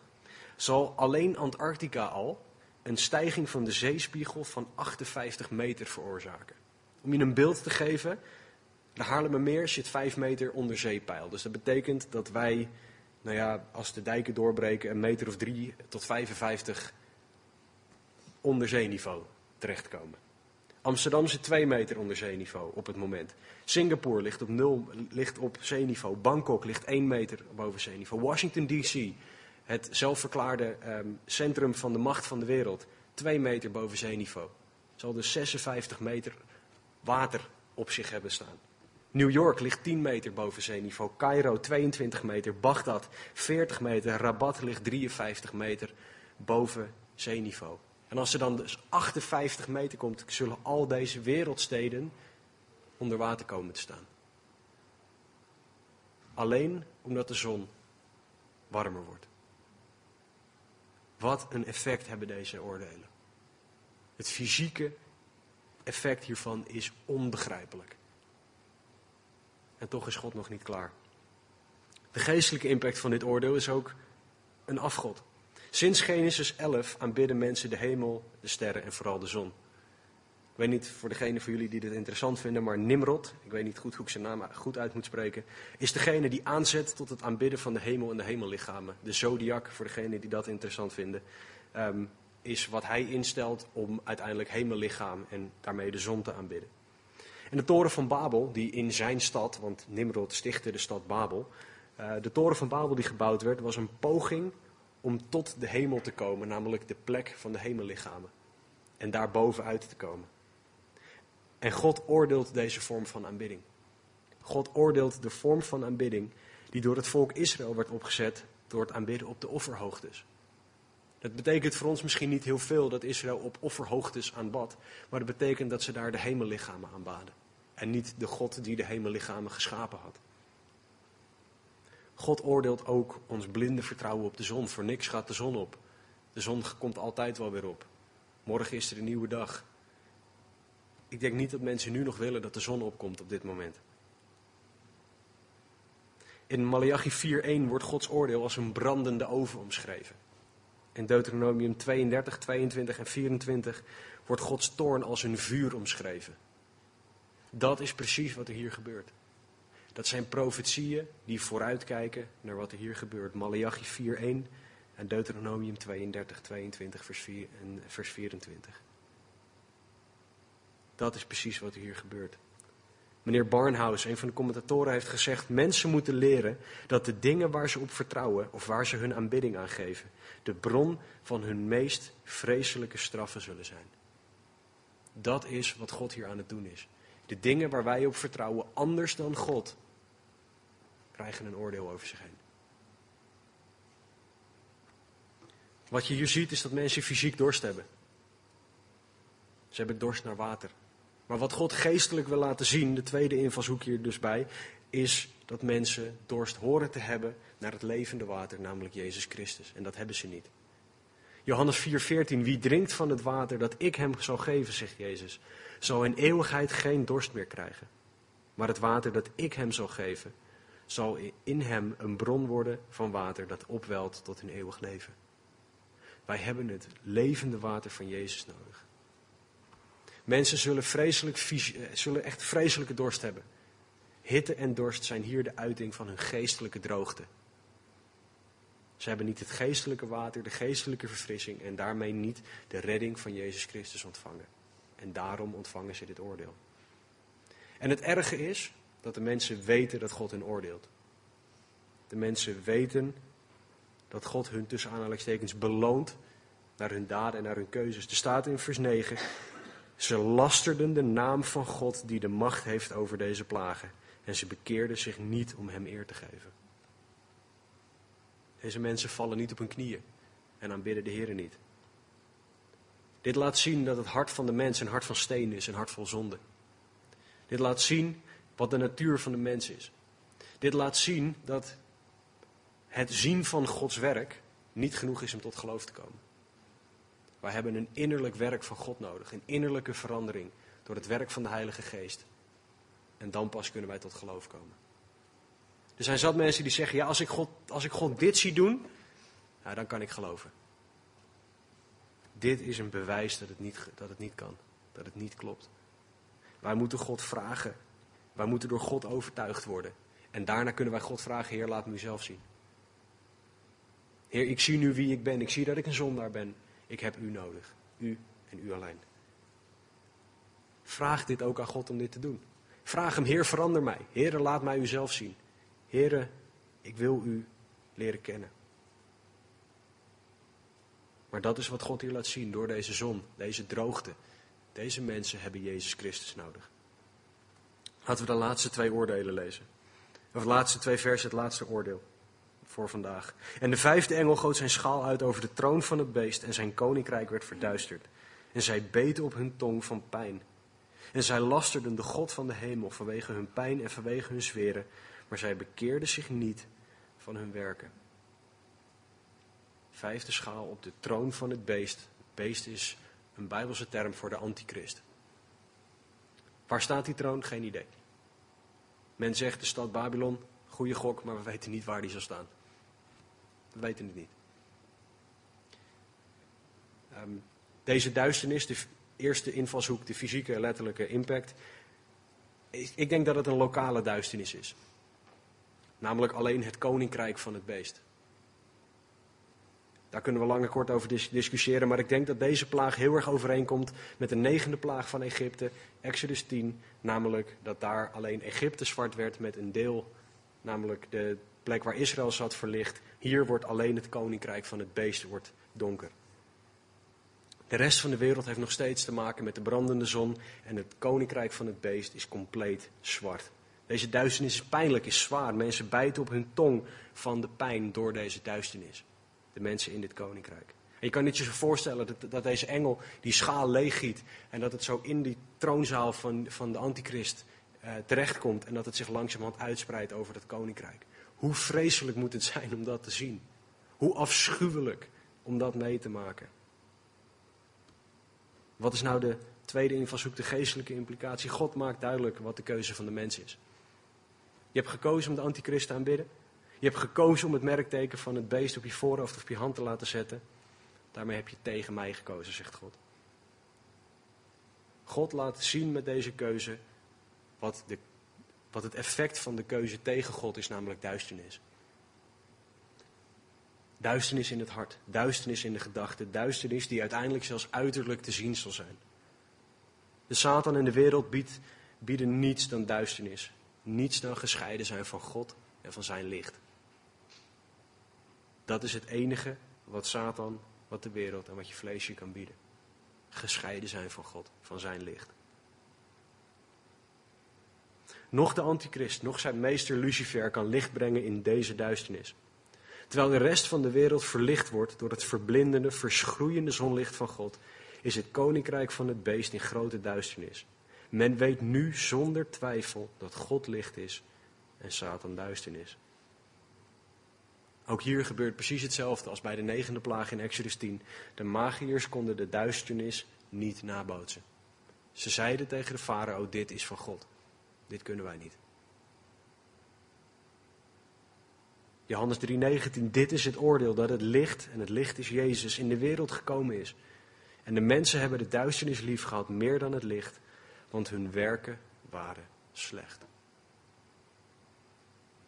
zal alleen Antarctica al een stijging van de zeespiegel van 58 meter veroorzaken. Om je een beeld te geven, de Haarlemmermeer zit 5 meter onder zeepeil. Dus dat betekent dat wij, nou ja, als de dijken doorbreken, een meter of 3 tot 55 onder zeeniveau terechtkomen. Amsterdam zit 2 meter onder zeeniveau op het moment. Singapore ligt op, 0, ligt op zeeniveau. Bangkok ligt 1 meter boven zeeniveau. Washington DC, het zelfverklaarde um, centrum van de macht van de wereld, 2 meter boven zeeniveau. Zal dus 56 meter water op zich hebben staan. New York ligt 10 meter boven zeeniveau. Cairo 22 meter. Bagdad 40 meter. Rabat ligt 53 meter boven zeeniveau. En als er dan dus 58 meter komt, zullen al deze wereldsteden onder water komen te staan. Alleen omdat de zon warmer wordt. Wat een effect hebben deze oordelen. Het fysieke effect hiervan is onbegrijpelijk. En toch is God nog niet klaar. De geestelijke impact van dit oordeel is ook een afgod. Sinds Genesis 11 aanbidden mensen de hemel, de sterren en vooral de zon. Weet niet voor degene van jullie die dit interessant vinden, maar Nimrod, ik weet niet goed hoe ik zijn naam goed uit moet spreken, is degene die aanzet tot het aanbidden van de hemel en de hemellichamen. De zodiac, voor degene die dat interessant vinden, um, is wat hij instelt om uiteindelijk hemellichaam en daarmee de zon te aanbidden. En de toren van Babel, die in zijn stad, want Nimrod stichtte de stad Babel, uh, de toren van Babel die gebouwd werd, was een poging om tot de hemel te komen, namelijk de plek van de hemellichamen. En daar bovenuit te komen. En God oordeelt deze vorm van aanbidding. God oordeelt de vorm van aanbidding die door het volk Israël werd opgezet door het aanbidden op de offerhoogtes. Dat betekent voor ons misschien niet heel veel dat Israël op offerhoogtes aanbad, maar dat betekent dat ze daar de hemellichamen aanbaden. En niet de God die de hemellichamen geschapen had. God oordeelt ook ons blinde vertrouwen op de zon. Voor niks gaat de zon op. De zon komt altijd wel weer op. Morgen is er een nieuwe dag. Ik denk niet dat mensen nu nog willen dat de zon opkomt op dit moment. In Malachi 4.1 wordt Gods oordeel als een brandende oven omschreven. In Deuteronomium 32, 22 en 24 wordt Gods toorn als een vuur omschreven. Dat is precies wat er hier gebeurt. Dat zijn profetieën die vooruitkijken naar wat er hier gebeurt. Malachi 4.1 en Deuteronomium 32, 22 vers, 4 en vers 24. Dat is precies wat er hier gebeurt. Meneer Barnhouse, een van de commentatoren, heeft gezegd: mensen moeten leren dat de dingen waar ze op vertrouwen of waar ze hun aanbidding aan geven, de bron van hun meest vreselijke straffen zullen zijn. Dat is wat God hier aan het doen is. De dingen waar wij op vertrouwen, anders dan God, krijgen een oordeel over zich heen. Wat je hier ziet is dat mensen fysiek dorst hebben. Ze hebben dorst naar water. Maar wat God geestelijk wil laten zien, de tweede invalshoek hier dus bij, is dat mensen dorst horen te hebben naar het levende water, namelijk Jezus Christus. En dat hebben ze niet. Johannes 4:14, wie drinkt van het water dat ik hem zal geven, zegt Jezus, zal in eeuwigheid geen dorst meer krijgen. Maar het water dat ik hem zal geven, zal in hem een bron worden van water dat opwelt tot een eeuwig leven. Wij hebben het levende water van Jezus nodig. Mensen zullen, vreselijk, eh, zullen echt vreselijke dorst hebben. Hitte en dorst zijn hier de uiting van hun geestelijke droogte. Ze hebben niet het geestelijke water, de geestelijke verfrissing en daarmee niet de redding van Jezus Christus ontvangen. En daarom ontvangen ze dit oordeel. En het erge is dat de mensen weten dat God hen oordeelt. De mensen weten dat God hun tussen aanhalingstekens beloont naar hun daden en naar hun keuzes. Er staat in vers 9, ze lasterden de naam van God die de macht heeft over deze plagen. En ze bekeerden zich niet om hem eer te geven. Deze mensen vallen niet op hun knieën en aanbidden de Heer niet. Dit laat zien dat het hart van de mens een hart van steen is, een hart vol zonde. Dit laat zien wat de natuur van de mens is. Dit laat zien dat het zien van Gods werk niet genoeg is om tot geloof te komen. Wij hebben een innerlijk werk van God nodig, een innerlijke verandering door het werk van de Heilige Geest. En dan pas kunnen wij tot geloof komen. Er zijn zat mensen die zeggen, ja, als ik God, als ik God dit zie doen, dan kan ik geloven. Dit is een bewijs dat het, niet, dat het niet kan, dat het niet klopt. Wij moeten God vragen. Wij moeten door God overtuigd worden. En daarna kunnen wij God vragen, Heer, laat me zelf zien. Heer, ik zie nu wie ik ben. Ik zie dat ik een zondaar ben. Ik heb u nodig. U en u alleen. Vraag dit ook aan God om dit te doen. Vraag hem, Heer, verander mij. Heer, laat mij u zelf zien. Heer, ik wil u leren kennen. Maar dat is wat God hier laat zien door deze zon, deze droogte. Deze mensen hebben Jezus Christus nodig. Laten we de laatste twee oordelen lezen. Of de laatste twee versen, het laatste oordeel voor vandaag. En de vijfde engel goot zijn schaal uit over de troon van het beest en zijn koninkrijk werd verduisterd. En zij beten op hun tong van pijn. En zij lasterden de God van de hemel vanwege hun pijn en vanwege hun zweren, maar zij bekeerden zich niet van hun werken. Vijfde schaal op de troon van het beest. Het beest is een bijbelse term voor de antichrist. Waar staat die troon? Geen idee. Men zegt de stad Babylon, goede gok, maar we weten niet waar die zal staan. We weten het niet. Ehm, deze duisternis, de eerste invalshoek, de fysieke letterlijke impact. Ik denk dat het een lokale duisternis is. Namelijk alleen het koninkrijk van het beest. Daar kunnen we lang en kort over discussiëren, maar ik denk dat deze plaag heel erg overeenkomt met de negende plaag van Egypte, Exodus 10, namelijk dat daar alleen Egypte zwart werd met een deel, namelijk de plek waar Israël zat verlicht. Hier wordt alleen het koninkrijk van het beest wordt donker. De rest van de wereld heeft nog steeds te maken met de brandende zon en het koninkrijk van het beest is compleet zwart. Deze duisternis is pijnlijk, is zwaar. Mensen bijten op hun tong van de pijn door deze duisternis de mensen in dit koninkrijk. En je kan niet je zo voorstellen dat, dat deze engel die schaal leeggiet en dat het zo in die troonzaal van, van de antichrist uh, terechtkomt en dat het zich langzamerhand uitspreidt over het koninkrijk. Hoe vreselijk moet het zijn om dat te zien? Hoe afschuwelijk om dat mee te maken? Wat is nou de tweede invalshoek, de geestelijke implicatie? God maakt duidelijk wat de keuze van de mens is. Je hebt gekozen om de antichrist te aanbidden. Je hebt gekozen om het merkteken van het beest op je voorhoofd of op je hand te laten zetten. Daarmee heb je tegen mij gekozen, zegt God. God laat zien met deze keuze wat, de, wat het effect van de keuze tegen God is, namelijk duisternis. Duisternis in het hart, duisternis in de gedachten, duisternis die uiteindelijk zelfs uiterlijk te zien zal zijn. De Satan en de wereld bieden niets dan duisternis, niets dan gescheiden zijn van God en van zijn licht. Dat is het enige wat Satan, wat de wereld en wat je vlees je kan bieden. Gescheiden zijn van God, van zijn licht. Nog de antichrist, nog zijn meester Lucifer kan licht brengen in deze duisternis. Terwijl de rest van de wereld verlicht wordt door het verblindende, verschroeiende zonlicht van God, is het koninkrijk van het beest in grote duisternis. Men weet nu zonder twijfel dat God licht is en Satan duisternis. Ook hier gebeurt precies hetzelfde als bij de negende plaag in Exodus 10. De magiërs konden de duisternis niet nabootsen. Ze zeiden tegen de farao, dit is van God. Dit kunnen wij niet. Johannes 3:19, dit is het oordeel dat het licht, en het licht is Jezus, in de wereld gekomen is. En de mensen hebben de duisternis lief gehad meer dan het licht, want hun werken waren slecht.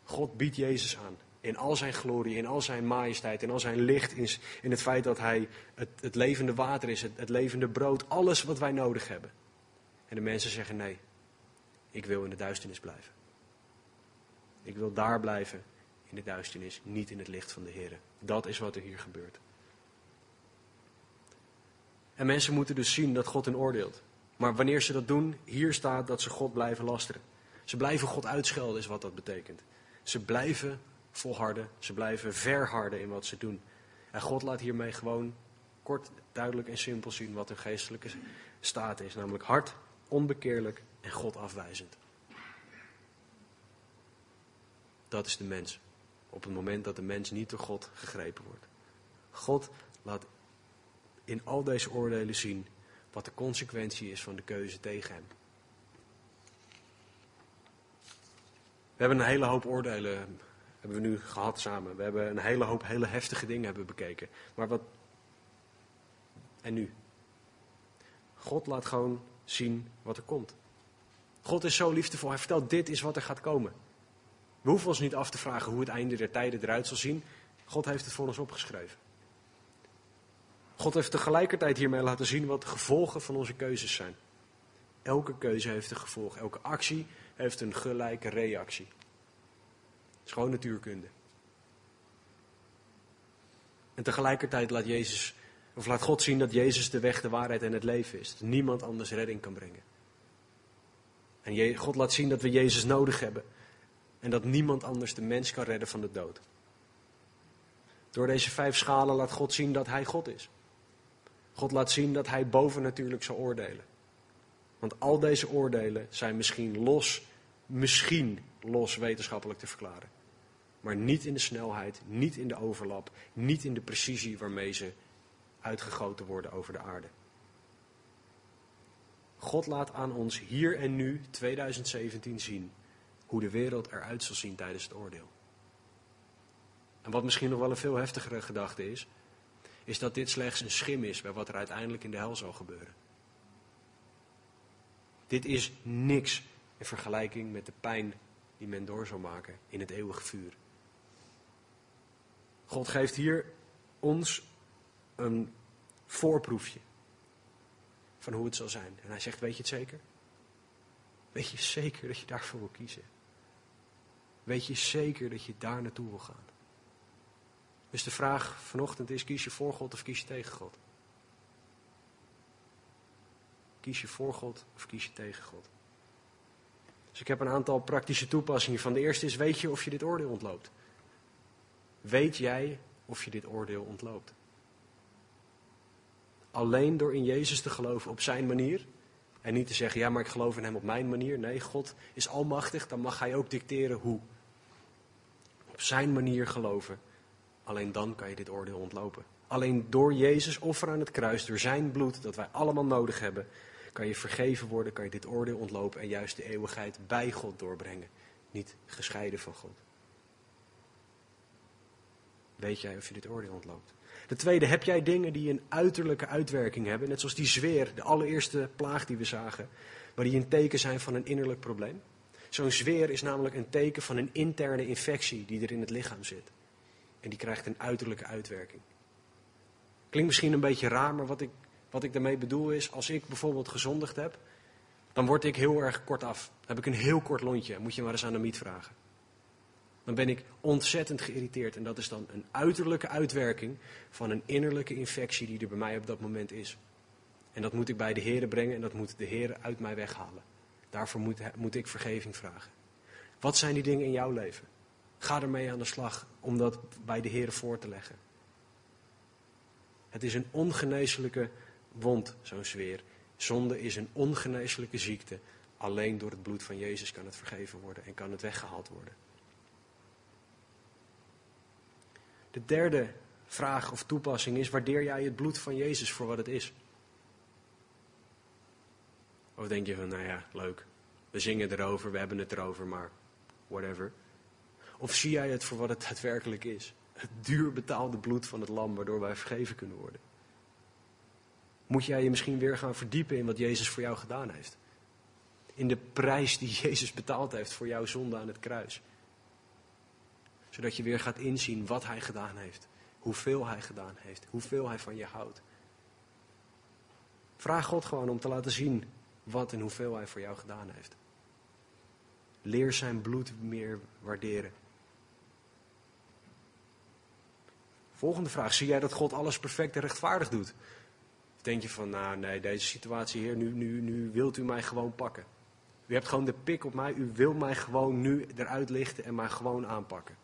God biedt Jezus aan in al zijn glorie, in al zijn majesteit, in al zijn licht, in, in het feit dat hij het, het levende water is, het, het levende brood, alles wat wij nodig hebben. En de mensen zeggen nee, ik wil in de duisternis blijven. Ik wil daar blijven, in de duisternis, niet in het licht van de Heer. Dat is wat er hier gebeurt. En mensen moeten dus zien dat God hen oordeelt. Maar wanneer ze dat doen, hier staat dat ze God blijven lasteren. Ze blijven God uitschelden, is wat dat betekent. Ze blijven volharden, ze blijven verharden in wat ze doen. En God laat hiermee gewoon kort, duidelijk en simpel zien wat hun geestelijke staat is. Namelijk hard, onbekeerlijk en God afwijzend. Dat is de mens. Op het moment dat de mens niet door God gegrepen wordt. God laat in al deze oordelen zien wat de consequentie is van de keuze tegen hem. We hebben een hele hoop oordelen hebben we nu gehad samen. We hebben een hele hoop hele heftige dingen hebben bekeken. Maar wat. En nu? God laat gewoon zien wat er komt. God is zo liefdevol. Hij vertelt: dit is wat er gaat komen. We hoeven ons niet af te vragen hoe het einde der tijden eruit zal zien. God heeft het voor ons opgeschreven. God heeft tegelijkertijd hiermee laten zien wat de gevolgen van onze keuzes zijn. Elke keuze heeft een gevolg. Elke actie heeft een gelijke reactie. Het is gewoon natuurkunde. En tegelijkertijd laat, Jezus, of laat God zien dat Jezus de weg, de waarheid en het leven is. Dat niemand anders redding kan brengen. En God laat zien dat we Jezus nodig hebben. En dat niemand anders de mens kan redden van de dood. Door deze vijf schalen laat God zien dat Hij God is. God laat zien dat Hij bovennatuurlijk zal oordelen. Want al deze oordelen zijn misschien los, misschien los wetenschappelijk te verklaren. Maar niet in de snelheid, niet in de overlap, niet in de precisie waarmee ze uitgegoten worden over de aarde. God laat aan ons hier en nu, 2017, zien hoe de wereld eruit zal zien tijdens het oordeel. En wat misschien nog wel een veel heftigere gedachte is, is dat dit slechts een schim is bij wat er uiteindelijk in de hel zal gebeuren. Dit is niks in vergelijking met de pijn die men door zal maken in het eeuwige vuur. God geeft hier ons een voorproefje van hoe het zal zijn. En hij zegt, weet je het zeker? Weet je zeker dat je daarvoor wil kiezen? Weet je zeker dat je daar naartoe wil gaan? Dus de vraag vanochtend is, kies je voor God of kies je tegen God? Kies je voor God of kies je tegen God? Dus ik heb een aantal praktische toepassingen van. De eerste is, weet je of je dit oordeel ontloopt? Weet jij of je dit oordeel ontloopt? Alleen door in Jezus te geloven op zijn manier. En niet te zeggen, ja, maar ik geloof in hem op mijn manier. Nee, God is almachtig, dan mag hij ook dicteren hoe. Op zijn manier geloven. Alleen dan kan je dit oordeel ontlopen. Alleen door Jezus offer aan het kruis, door zijn bloed, dat wij allemaal nodig hebben, kan je vergeven worden, kan je dit oordeel ontlopen en juist de eeuwigheid bij God doorbrengen. Niet gescheiden van God. Weet jij of je dit oordeel ontloopt? De tweede, heb jij dingen die een uiterlijke uitwerking hebben, net zoals die zweer, de allereerste plaag die we zagen, maar die een teken zijn van een innerlijk probleem? Zo'n zweer is namelijk een teken van een interne infectie die er in het lichaam zit. En die krijgt een uiterlijke uitwerking. Klinkt misschien een beetje raar, maar wat ik, wat ik daarmee bedoel is, als ik bijvoorbeeld gezondigd heb, dan word ik heel erg kort af. Dan heb ik een heel kort lontje, moet je maar eens aan de miet vragen. Dan ben ik ontzettend geïrriteerd en dat is dan een uiterlijke uitwerking van een innerlijke infectie die er bij mij op dat moment is. En dat moet ik bij de Heer brengen en dat moet de Heer uit mij weghalen. Daarvoor moet, moet ik vergeving vragen. Wat zijn die dingen in jouw leven? Ga ermee aan de slag om dat bij de Heer voor te leggen. Het is een ongeneeslijke wond, zo'n sfeer. Zonde is een ongeneeslijke ziekte. Alleen door het bloed van Jezus kan het vergeven worden en kan het weggehaald worden. De derde vraag of toepassing is: waardeer jij het bloed van Jezus voor wat het is? Of denk je van, nou ja, leuk. We zingen erover, we hebben het erover, maar whatever. Of zie jij het voor wat het daadwerkelijk is? Het duur betaalde bloed van het lam waardoor wij vergeven kunnen worden. Moet jij je misschien weer gaan verdiepen in wat Jezus voor jou gedaan heeft? In de prijs die Jezus betaald heeft voor jouw zonde aan het kruis. Zodat je weer gaat inzien wat hij gedaan heeft. Hoeveel hij gedaan heeft. Hoeveel hij van je houdt. Vraag God gewoon om te laten zien wat en hoeveel hij voor jou gedaan heeft. Leer zijn bloed meer waarderen. Volgende vraag. Zie jij dat God alles perfect en rechtvaardig doet? Of denk je van, nou nee, deze situatie, Heer, nu, nu, nu wilt u mij gewoon pakken. U hebt gewoon de pik op mij, u wil mij gewoon nu eruit lichten en mij gewoon aanpakken.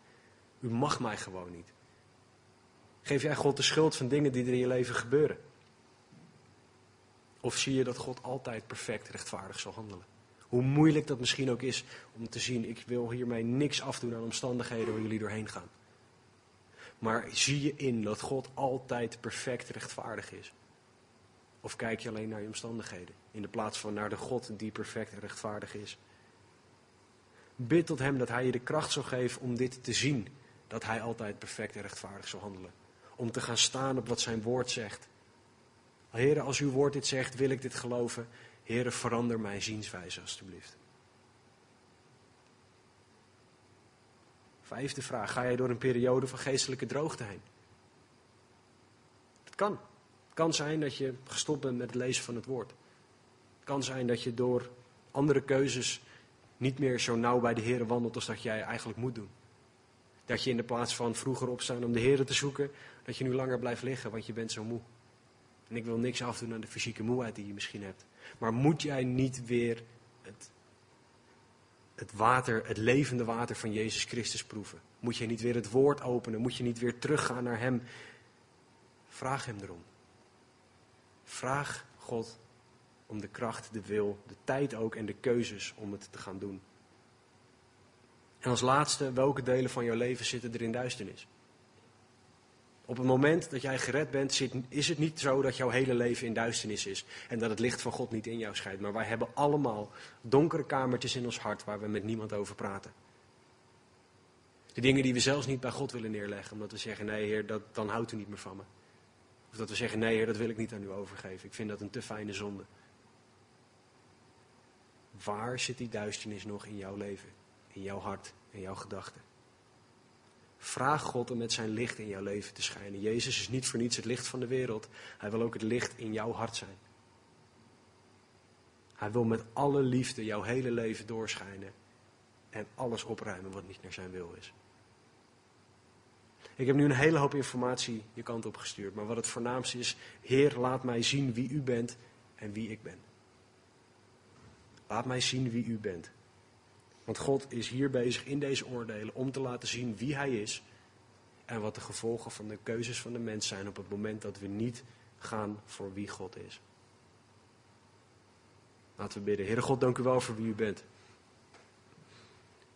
U mag mij gewoon niet. Geef jij God de schuld van dingen die er in je leven gebeuren? Of zie je dat God altijd perfect rechtvaardig zal handelen? Hoe moeilijk dat misschien ook is om te zien, ik wil hiermee niks afdoen aan omstandigheden waar jullie doorheen gaan. Maar zie je in dat God altijd perfect rechtvaardig is? Of kijk je alleen naar je omstandigheden, in de plaats van naar de God die perfect rechtvaardig is? Bid tot Hem dat Hij je de kracht zal geven om dit te zien, dat Hij altijd perfect en rechtvaardig zal handelen. Om te gaan staan op wat Zijn woord zegt. Heren, als uw woord dit zegt, wil ik dit geloven. Heren, verander mijn zienswijze alstublieft. Vijfde vraag. Ga jij door een periode van geestelijke droogte heen? Het kan. Het kan zijn dat je gestopt bent met het lezen van het woord. Het kan zijn dat je door andere keuzes niet meer zo nauw bij de Heer wandelt als dat jij eigenlijk moet doen. Dat je in de plaats van vroeger opstaan om de Heer te zoeken, dat je nu langer blijft liggen, want je bent zo moe. En ik wil niks afdoen aan de fysieke moeheid die je misschien hebt. Maar moet jij niet weer het, het water, het levende water van Jezus Christus proeven? Moet je niet weer het woord openen? Moet je niet weer teruggaan naar Hem? Vraag Hem erom. Vraag God om de kracht, de wil, de tijd ook en de keuzes om het te gaan doen. En als laatste, welke delen van jouw leven zitten er in duisternis? Op het moment dat jij gered bent, is het niet zo dat jouw hele leven in duisternis is. En dat het licht van God niet in jou schijnt. Maar wij hebben allemaal donkere kamertjes in ons hart waar we met niemand over praten. De dingen die we zelfs niet bij God willen neerleggen. Omdat we zeggen, nee heer, dat, dan houdt u niet meer van me. Of dat we zeggen, nee heer, dat wil ik niet aan u overgeven. Ik vind dat een te fijne zonde. Waar zit die duisternis nog in jouw leven? In jouw hart, in jouw gedachten? Vraag God om met zijn licht in jouw leven te schijnen. Jezus is niet voor niets het licht van de wereld. Hij wil ook het licht in jouw hart zijn. Hij wil met alle liefde jouw hele leven doorschijnen en alles opruimen wat niet naar zijn wil is. Ik heb nu een hele hoop informatie je kant op gestuurd, maar wat het voornaamste is, Heer, laat mij zien wie u bent en wie ik ben. Laat mij zien wie u bent. Want God is hier bezig in deze oordelen om te laten zien wie Hij is en wat de gevolgen van de keuzes van de mens zijn op het moment dat we niet gaan voor wie God is. Laten we bidden. Heere God, dank u wel voor wie u bent.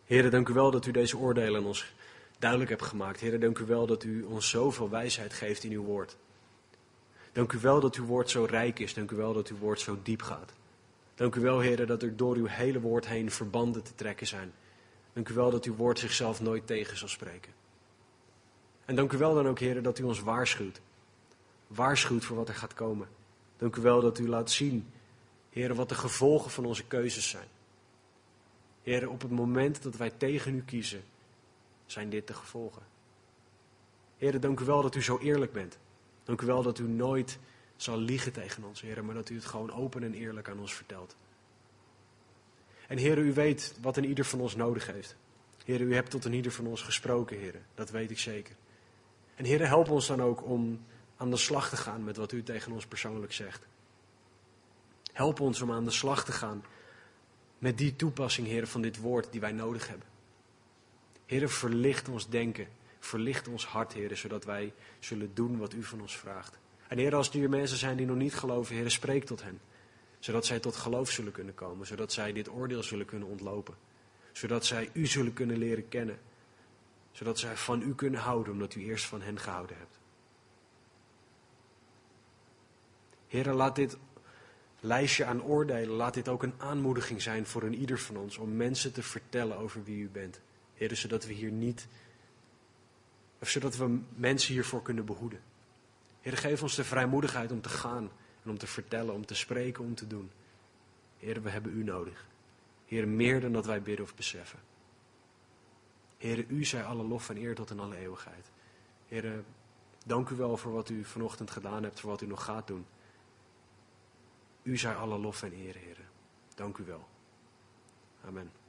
Heere, dank u wel dat u deze oordelen ons duidelijk hebt gemaakt. Heere, dank u wel dat u ons zoveel wijsheid geeft in uw woord. Dank u wel dat uw woord zo rijk is. Dank u wel dat uw woord zo diep gaat. Dank u wel, heren, dat er door uw hele woord heen verbanden te trekken zijn. Dank u wel dat uw woord zichzelf nooit tegen zal spreken. En dank u wel dan ook, heren, dat u ons waarschuwt. Waarschuwt voor wat er gaat komen. Dank u wel dat u laat zien, heren, wat de gevolgen van onze keuzes zijn. Heren, op het moment dat wij tegen u kiezen, zijn dit de gevolgen. Heren, dank u wel dat u zo eerlijk bent. Dank u wel dat u nooit zal liegen tegen ons, heren, maar dat u het gewoon open en eerlijk aan ons vertelt. En heren, u weet wat een ieder van ons nodig heeft. Heren, u hebt tot een ieder van ons gesproken, heren. Dat weet ik zeker. En heren, help ons dan ook om aan de slag te gaan met wat u tegen ons persoonlijk zegt. Help ons om aan de slag te gaan met die toepassing, heren, van dit woord die wij nodig hebben. Heren, verlicht ons denken, verlicht ons hart, heren, zodat wij zullen doen wat u van ons vraagt. En Heer, als er hier mensen zijn die nog niet geloven, Heer, spreek tot hen. Zodat zij tot geloof zullen kunnen komen. Zodat zij dit oordeel zullen kunnen ontlopen. Zodat zij u zullen kunnen leren kennen. Zodat zij van u kunnen houden, omdat u eerst van hen gehouden hebt. Heer, laat dit lijstje aan oordelen, laat dit ook een aanmoediging zijn voor een ieder van ons. Om mensen te vertellen over wie u bent. Heer, zodat we hier niet, of zodat we mensen hiervoor kunnen behoeden. Heer, geef ons de vrijmoedigheid om te gaan en om te vertellen, om te spreken, om te doen. Heer, we hebben u nodig. Heer, meer dan dat wij bidden of beseffen. Heer, u zij alle lof en eer tot in alle eeuwigheid. Heer, dank u wel voor wat u vanochtend gedaan hebt, voor wat u nog gaat doen. U zij alle lof en eer, Heer. Dank u wel. Amen.